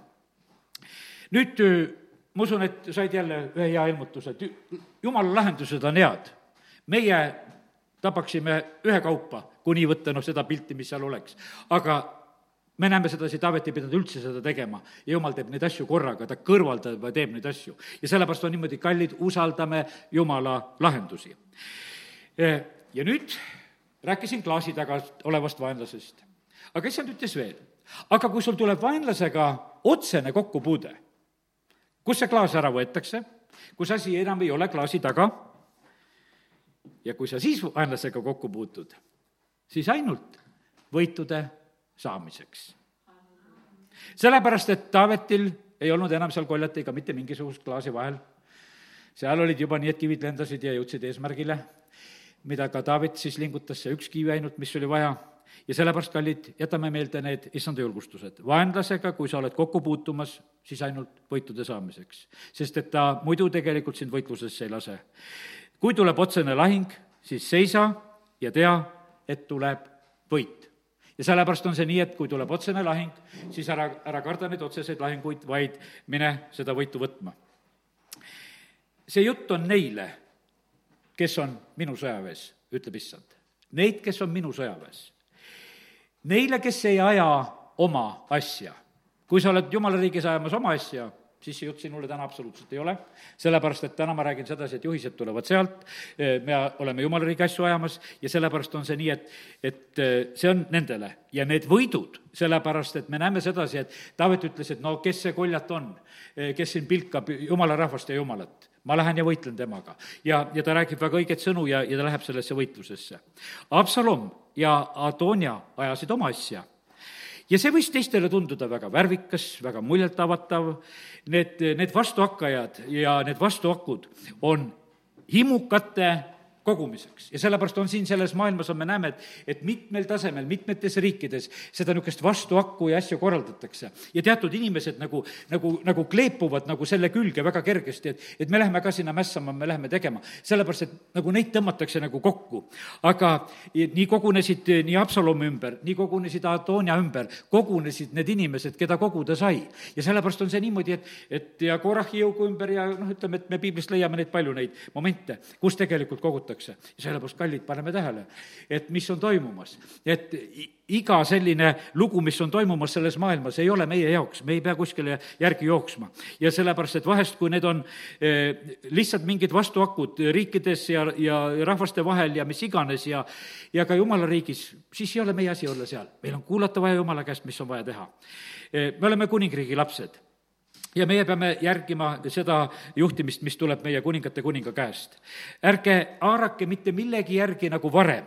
nüüd eh, ma usun, et said jälle ühe hea ilmutuse, et jumala lahendused on head. meie tabaksime ühekaupa, kui nii võtta, noh, seda pilti, mis seal oleks. aga me näeme sedasi, Taavet ei pidanud üldse seda tegema ja jumal teeb neid asju korraga, ta kõrvaldab ja teeb neid asju. ja sellepärast on niimoodi, kallid, usaldame Jumala lahendusi. ja nüüd rääkisin klaasi taga olevast vaenlasest. aga issand ütles veel, aga kui sul tuleb vaenlasega otsene kokkupuude, kus see klaas ära võetakse, kus asi enam ei ole klaasi taga ja kui sa siis vaenlasega kokku puutud, siis ainult võitude saamiseks. sellepärast, et Taavetil ei olnud enam seal koljatega mitte mingisugust klaasi vahel. seal olid juba nii, et kivid lendasid ja jõudsid eesmärgile, mida ka Taavet siis lingutas, see üks kivi ainult, mis oli vaja ja sellepärast, kallid, jätame meelde need issanda julgustused. vaenlasega, kui sa oled kokku puutumas, siis ainult võitude saamiseks. sest et ta muidu tegelikult sind võitlusesse ei lase. Kui tuleb otsene lahing, siis seisa ja tea, et tuleb võit. ja sellepärast on see nii, et kui tuleb otsene lahing, siis ära, ära karda neid otseseid lahinguid, vaid mine seda võitu võtma. see jutt on neile, kes on minu sõjaväes, ütleb issand. Neid, kes on minu sõjaväes Neile, kes ei aja oma asja, kui sa oled jumala riigis ajamas oma asja, siis see jutt sinule täna absoluutselt ei ole, sellepärast et täna ma räägin sedasi, et juhised tulevad sealt, me oleme jumala riigi asju ajamas ja sellepärast on see nii, et, et see on nendele. Ja need võidud, sellepärast et me näeme sedasi, et Taavet ütles, et no kes see koljat on, kes siin pilkab jumala rahvast ja jumalat. Ma lähen ja võitlen temaga. ja, ja ta räägib väga õiget sõnu ja, ja ta läheb sellesse võitlusesse. Absalom ja Adonia ajasid oma asja ja see võis teistele tunduda väga värvikas, väga muljetavatav, need, need vastuhakkajad ja need vastuhakud on himukate kogumiseks ja sellepärast on siin selles maailmas, on, me näeme, et, et mitmel tasemel, mitmetes riikides seda niisugust vastuakku ja asju korraldatakse. ja teatud inimesed nagu, nagu, nagu kleepuvad nagu selle külge väga kergesti, et, et me läheme ka sinna mässama, me läheme tegema. sellepärast, et nagu neid tõmmatakse nagu kokku. aga nii kogunesid nii Haapsalumi ümber, nii kogunesid Adonia ümber, kogunesid need inimesed, keda koguda sai. ja sellepärast on see niimoodi, et, et ja Korahi jõugu ümber ja noh, ütleme, et me piiblist leiame neid palju, neid momente, kus tegelikult kogutakse muudetakse. ja sellepärast, kallid, paneme tähele, et mis on toimumas. et iga selline lugu, mis on toimumas selles maailmas, ei ole meie jaoks, me ei pea kuskile järgi jooksma. ja sellepärast, et vahest, kui need on eh, lihtsalt mingid vastuakud riikides ja, ja rahvaste vahel ja mis iganes ja ja ka jumala riigis, siis ei ole meie asi olla seal. meil on kuulata vaja jumala käest, mis on vaja teha. Eh, me oleme kuningriigi lapsed ja meie peame järgima seda juhtimist, mis tuleb meie kuningate kuninga käest. ärge haarake mitte millegi järgi nagu varem.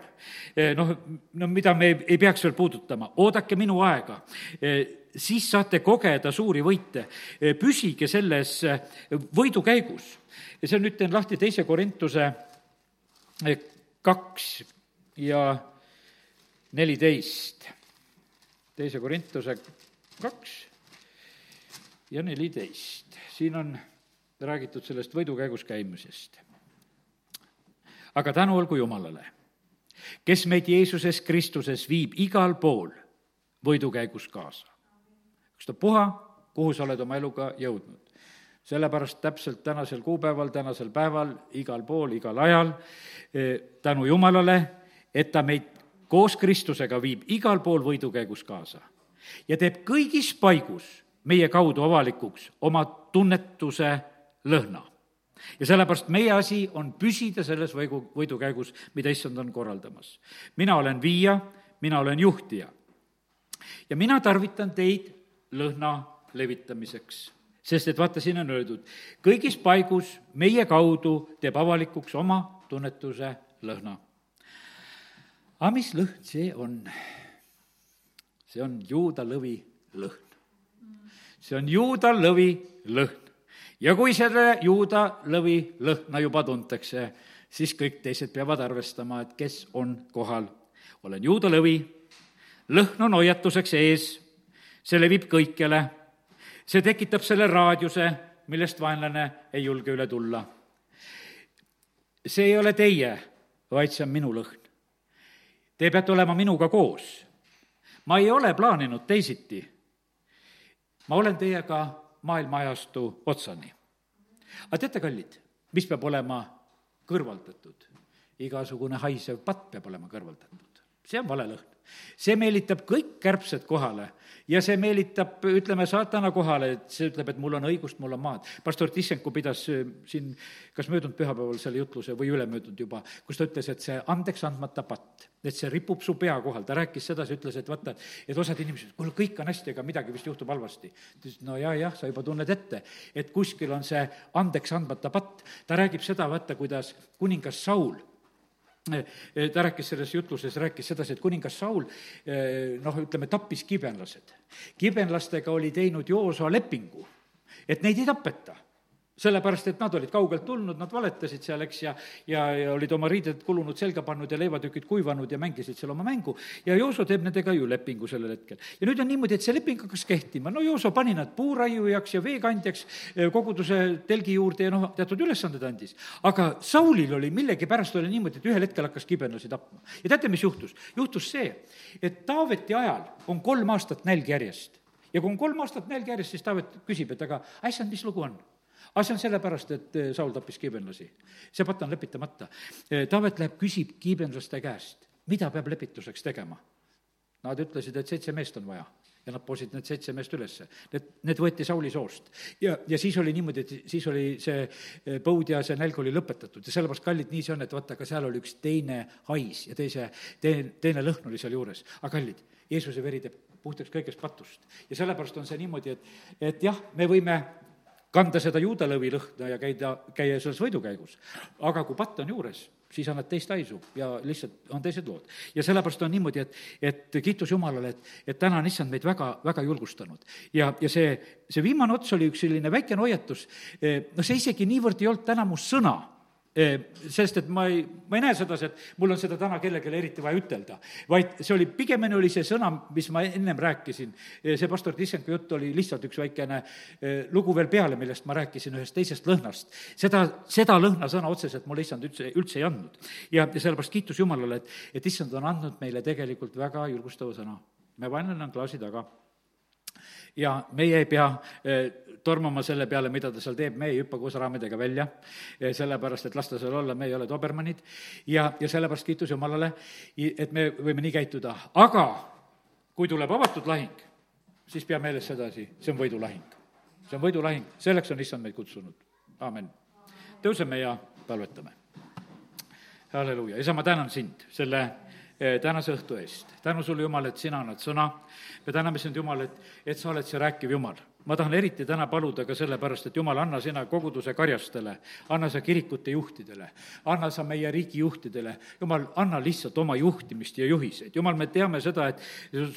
Eh, noh, no mida me ei, ei peaks veel puudutama, oodake minu aega eh, siis saate kogeda suuri võite. Eh, püsige selles võidukäigus. ja see on, nüüd teen lahti teise Korintuse kaks ja neliteist. teise Korintuse kaks ja neliteist. siin on räägitud sellest võidukäigus käimisest. aga tänu olgu Jumalale, kes meid Jeesuses Kristuses viib igal pool võidukäigus kaasa. ükstapuha, kuhu sa oled oma eluga jõudnud. sellepärast täpselt tänasel kuupäeval, tänasel päeval, igal pool, igal ajal, eh, tänu Jumalale, et ta meid koos Kristusega viib igal pool võidukäigus kaasa ja teeb kõigis paigus meie kaudu avalikuks oma tunnetuse lõhna. ja sellepärast meie asi on püsida selles võigu, võidukäigus, mida issand on korraldamas. mina olen viija, mina olen juhtija. ja mina tarvitan teid lõhna levitamiseks sest et vaata, siin on öeldud, kõigis paigus meie kaudu teeb avalikuks oma tunnetuse lõhna. aga mis lõhn see on? see on juuda lõvi lõhn see on juuda lõvi lõhn. ja kui selle juuda lõvi lõhna juba tuntakse, siis kõik teised peavad arvestama, et kes on kohal. olen juuda lõvi, lõhn on hoiatuseks ees, see levib kõikjale, see tekitab selle raadiuse, millest vaenlane ei julge üle tulla. see ei ole teie, vaid see on minu lõhn. Te peate olema minuga koos. ma ei ole plaaninud teisiti ma olen teiega maailma ajastu otsani. aga teate, kallid, mis peab olema kõrvaldatud? igasugune haisev patt peab olema kõrvaldatud. See on vale lõhn. see meelitab kõik kärbsed kohale ja see meelitab, ütleme, saatana kohale, et see ütleb, et mul on õigust, mul on maad. pastor Tissenko pidas äh, siin kas möödunud pühapäeval selle jutluse või ülemöödunud juba, kus ta ütles, et see andeks andmata patt, et see ripub su pea kohal, ta rääkis sedasi, ütles, et vaata, et osad inimesed, kuule, kõik on hästi, aga midagi vist juhtub halvasti. ta ütles, no jaa, jah, sa juba tunned ette, et kuskil on see andeks andmata patt. ta räägib seda, vaata, kuidas kuningas Saul ta rääkis selles jutluses, rääkis sedasi, et kuningas Saul eh, noh, ütleme, tappis kibenlased. kibenlastega oli teinud Joosa lepingu, et neid ei tapeta sellepärast, et nad olid kaugelt tulnud, nad valetasid seal, eks, ja ja, ja olid oma riided kulunud selga pannud ja leivatükid kuivanud ja mängisid seal oma mängu. ja Jooso teeb nendega ju lepingu sellel hetkel. ja nüüd on niimoodi, et see leping hakkas kehtima, no Jooso pani nad puuraiujaks ja veekandjaks eh, koguduse telgi juurde ja noh, teatud ülesanded andis. aga Saulil oli millegipärast oli niimoodi, et ühel hetkel hakkas kibenlasi tapma. ja teate, mis juhtus? juhtus see, et Taaveti ajal on kolm aastat nälg järjest. ja kui on kolm aastat nälg järjest, siis Taavet küsib, et aga ässand, mis lugu on aga see on sellepärast, et eh, Saul tappis kiibenlasi. see patt on lepitamata. Eh, Taavet läheb, küsib kiibenlaste käest, mida peab lepituseks tegema. Nad ütlesid, et seitse meest on vaja ja nad poisid need seitse meest ülesse. Need, need võeti Sauli soost. ja, ja siis oli niimoodi, et siis oli see eh, põud ja see nälg oli lõpetatud ja sellepärast, kallid, nii see on, et vaata, aga seal oli üks teine hais ja teise, teine, teine lõhn oli seal juures. aga kallid, Jeesuse veri teeb puhtaks kõigest patust. ja sellepärast on see niimoodi, et, et jah, me võime kanda seda juudalõvi lõhna ja käida, käia selles võidukäigus. aga kui patt on juures, siis annad teist haisu ja lihtsalt on teised lood. ja sellepärast on niimoodi, et, et kiitus Jumalale, et, et täna on issand meid väga, väga julgustanud. ja, ja see, see viimane ots oli üks selline väikene hoiatus, noh, see isegi niivõrd ei olnud täna mu sõna sest et ma ei, ma ei näe sedasi, et mul on seda täna kellelegi eriti vaja ütelda, vaid see oli, pigemini oli see sõna, mis ma ennem rääkisin, see pastor Tissenko jutt oli lihtsalt üks väikene lugu veel peale, millest ma rääkisin ühest teisest lõhnast. seda, seda lõhnasõna otseselt mulle issand üldse, üldse ei andnud. ja, ja sellepärast kiitus Jumalale, et, et issand on andnud meile tegelikult väga julgustava sõna. me vaenlane on klaasi taga ja meie ei pea tormama selle peale, mida ta seal teeb, me ei hüppa koos raamidega välja, sellepärast et las ta seal olla, me ei ole dobermannid, ja, ja sellepärast kiitus Jumalale, et me võime nii käituda, aga kui tuleb avatud lahing, siis pea meeles sedasi, see on võidulahing. see on võidulahing, selleks on issand meid kutsunud, aamen. tõuseme ja palvetame. halleluuja, isa, ma tänan sind selle eh, tänase õhtu eest. tänu sulle, Jumal, et sina annad sõna. me täname sind, Jumal, et, et sa oled see rääkiv Jumal ma tahan eriti täna paluda ka sellepärast, et jumal, anna sina koguduse karjastele, anna sa kirikute juhtidele, anna sa meie riigi juhtidele, jumal, anna lihtsalt oma juhtimist ja juhiseid. jumal, me teame seda, et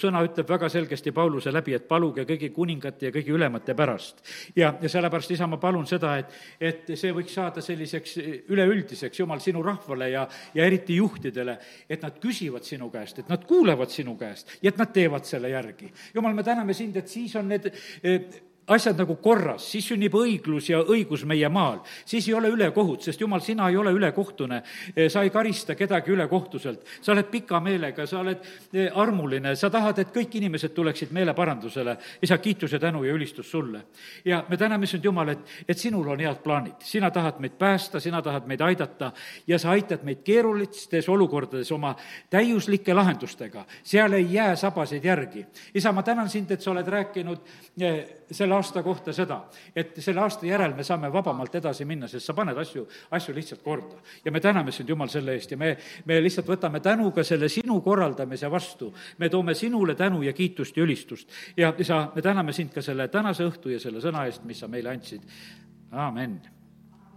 sõna ütleb väga selgesti Pauluse läbi, et paluge kõigi kuningate ja kõigi ülemate pärast. ja, ja sellepärast, isa, ma palun seda, et, et see võiks saada selliseks üleüldiseks, jumal, sinu rahvale ja, ja eriti juhtidele, et nad küsivad sinu käest, et nad kuulevad sinu käest ja et nad teevad selle järgi. jumal, me täname sind, et siis on need asjad nagu korras, siis sünnib õiglus ja õigus meie maal. siis ei ole ülekohut, sest jumal, sina ei ole ülekohtune. Eh, sa ei karista kedagi ülekohtuselt, sa oled pika meelega, sa oled eh, armuline, sa tahad, et kõik inimesed tuleksid meeleparandusele. isa, kiitus ja tänu ja ülistus sulle. ja me täname sind, Jumal, et, et sinul on head plaanid. sina tahad meid päästa, sina tahad meid aidata ja sa aitad meid keerulistes olukordades oma täiuslike lahendustega. seal ei jää sabaseid järgi. isa, ma tänan sind, et sa oled rääkinud eh, selle aasta kohta seda, et selle aasta järel me saame vabamalt edasi minna, sest sa paned asju, asju lihtsalt korda. ja me täname sind, Jumal, selle eest ja me, me lihtsalt võtame tänuga selle sinu korraldamise vastu. me toome sinule tänu ja kiitust ja ülistust. ja isa, me täname sind ka selle tänase õhtu ja selle sõna eest, mis sa meile andsid. amin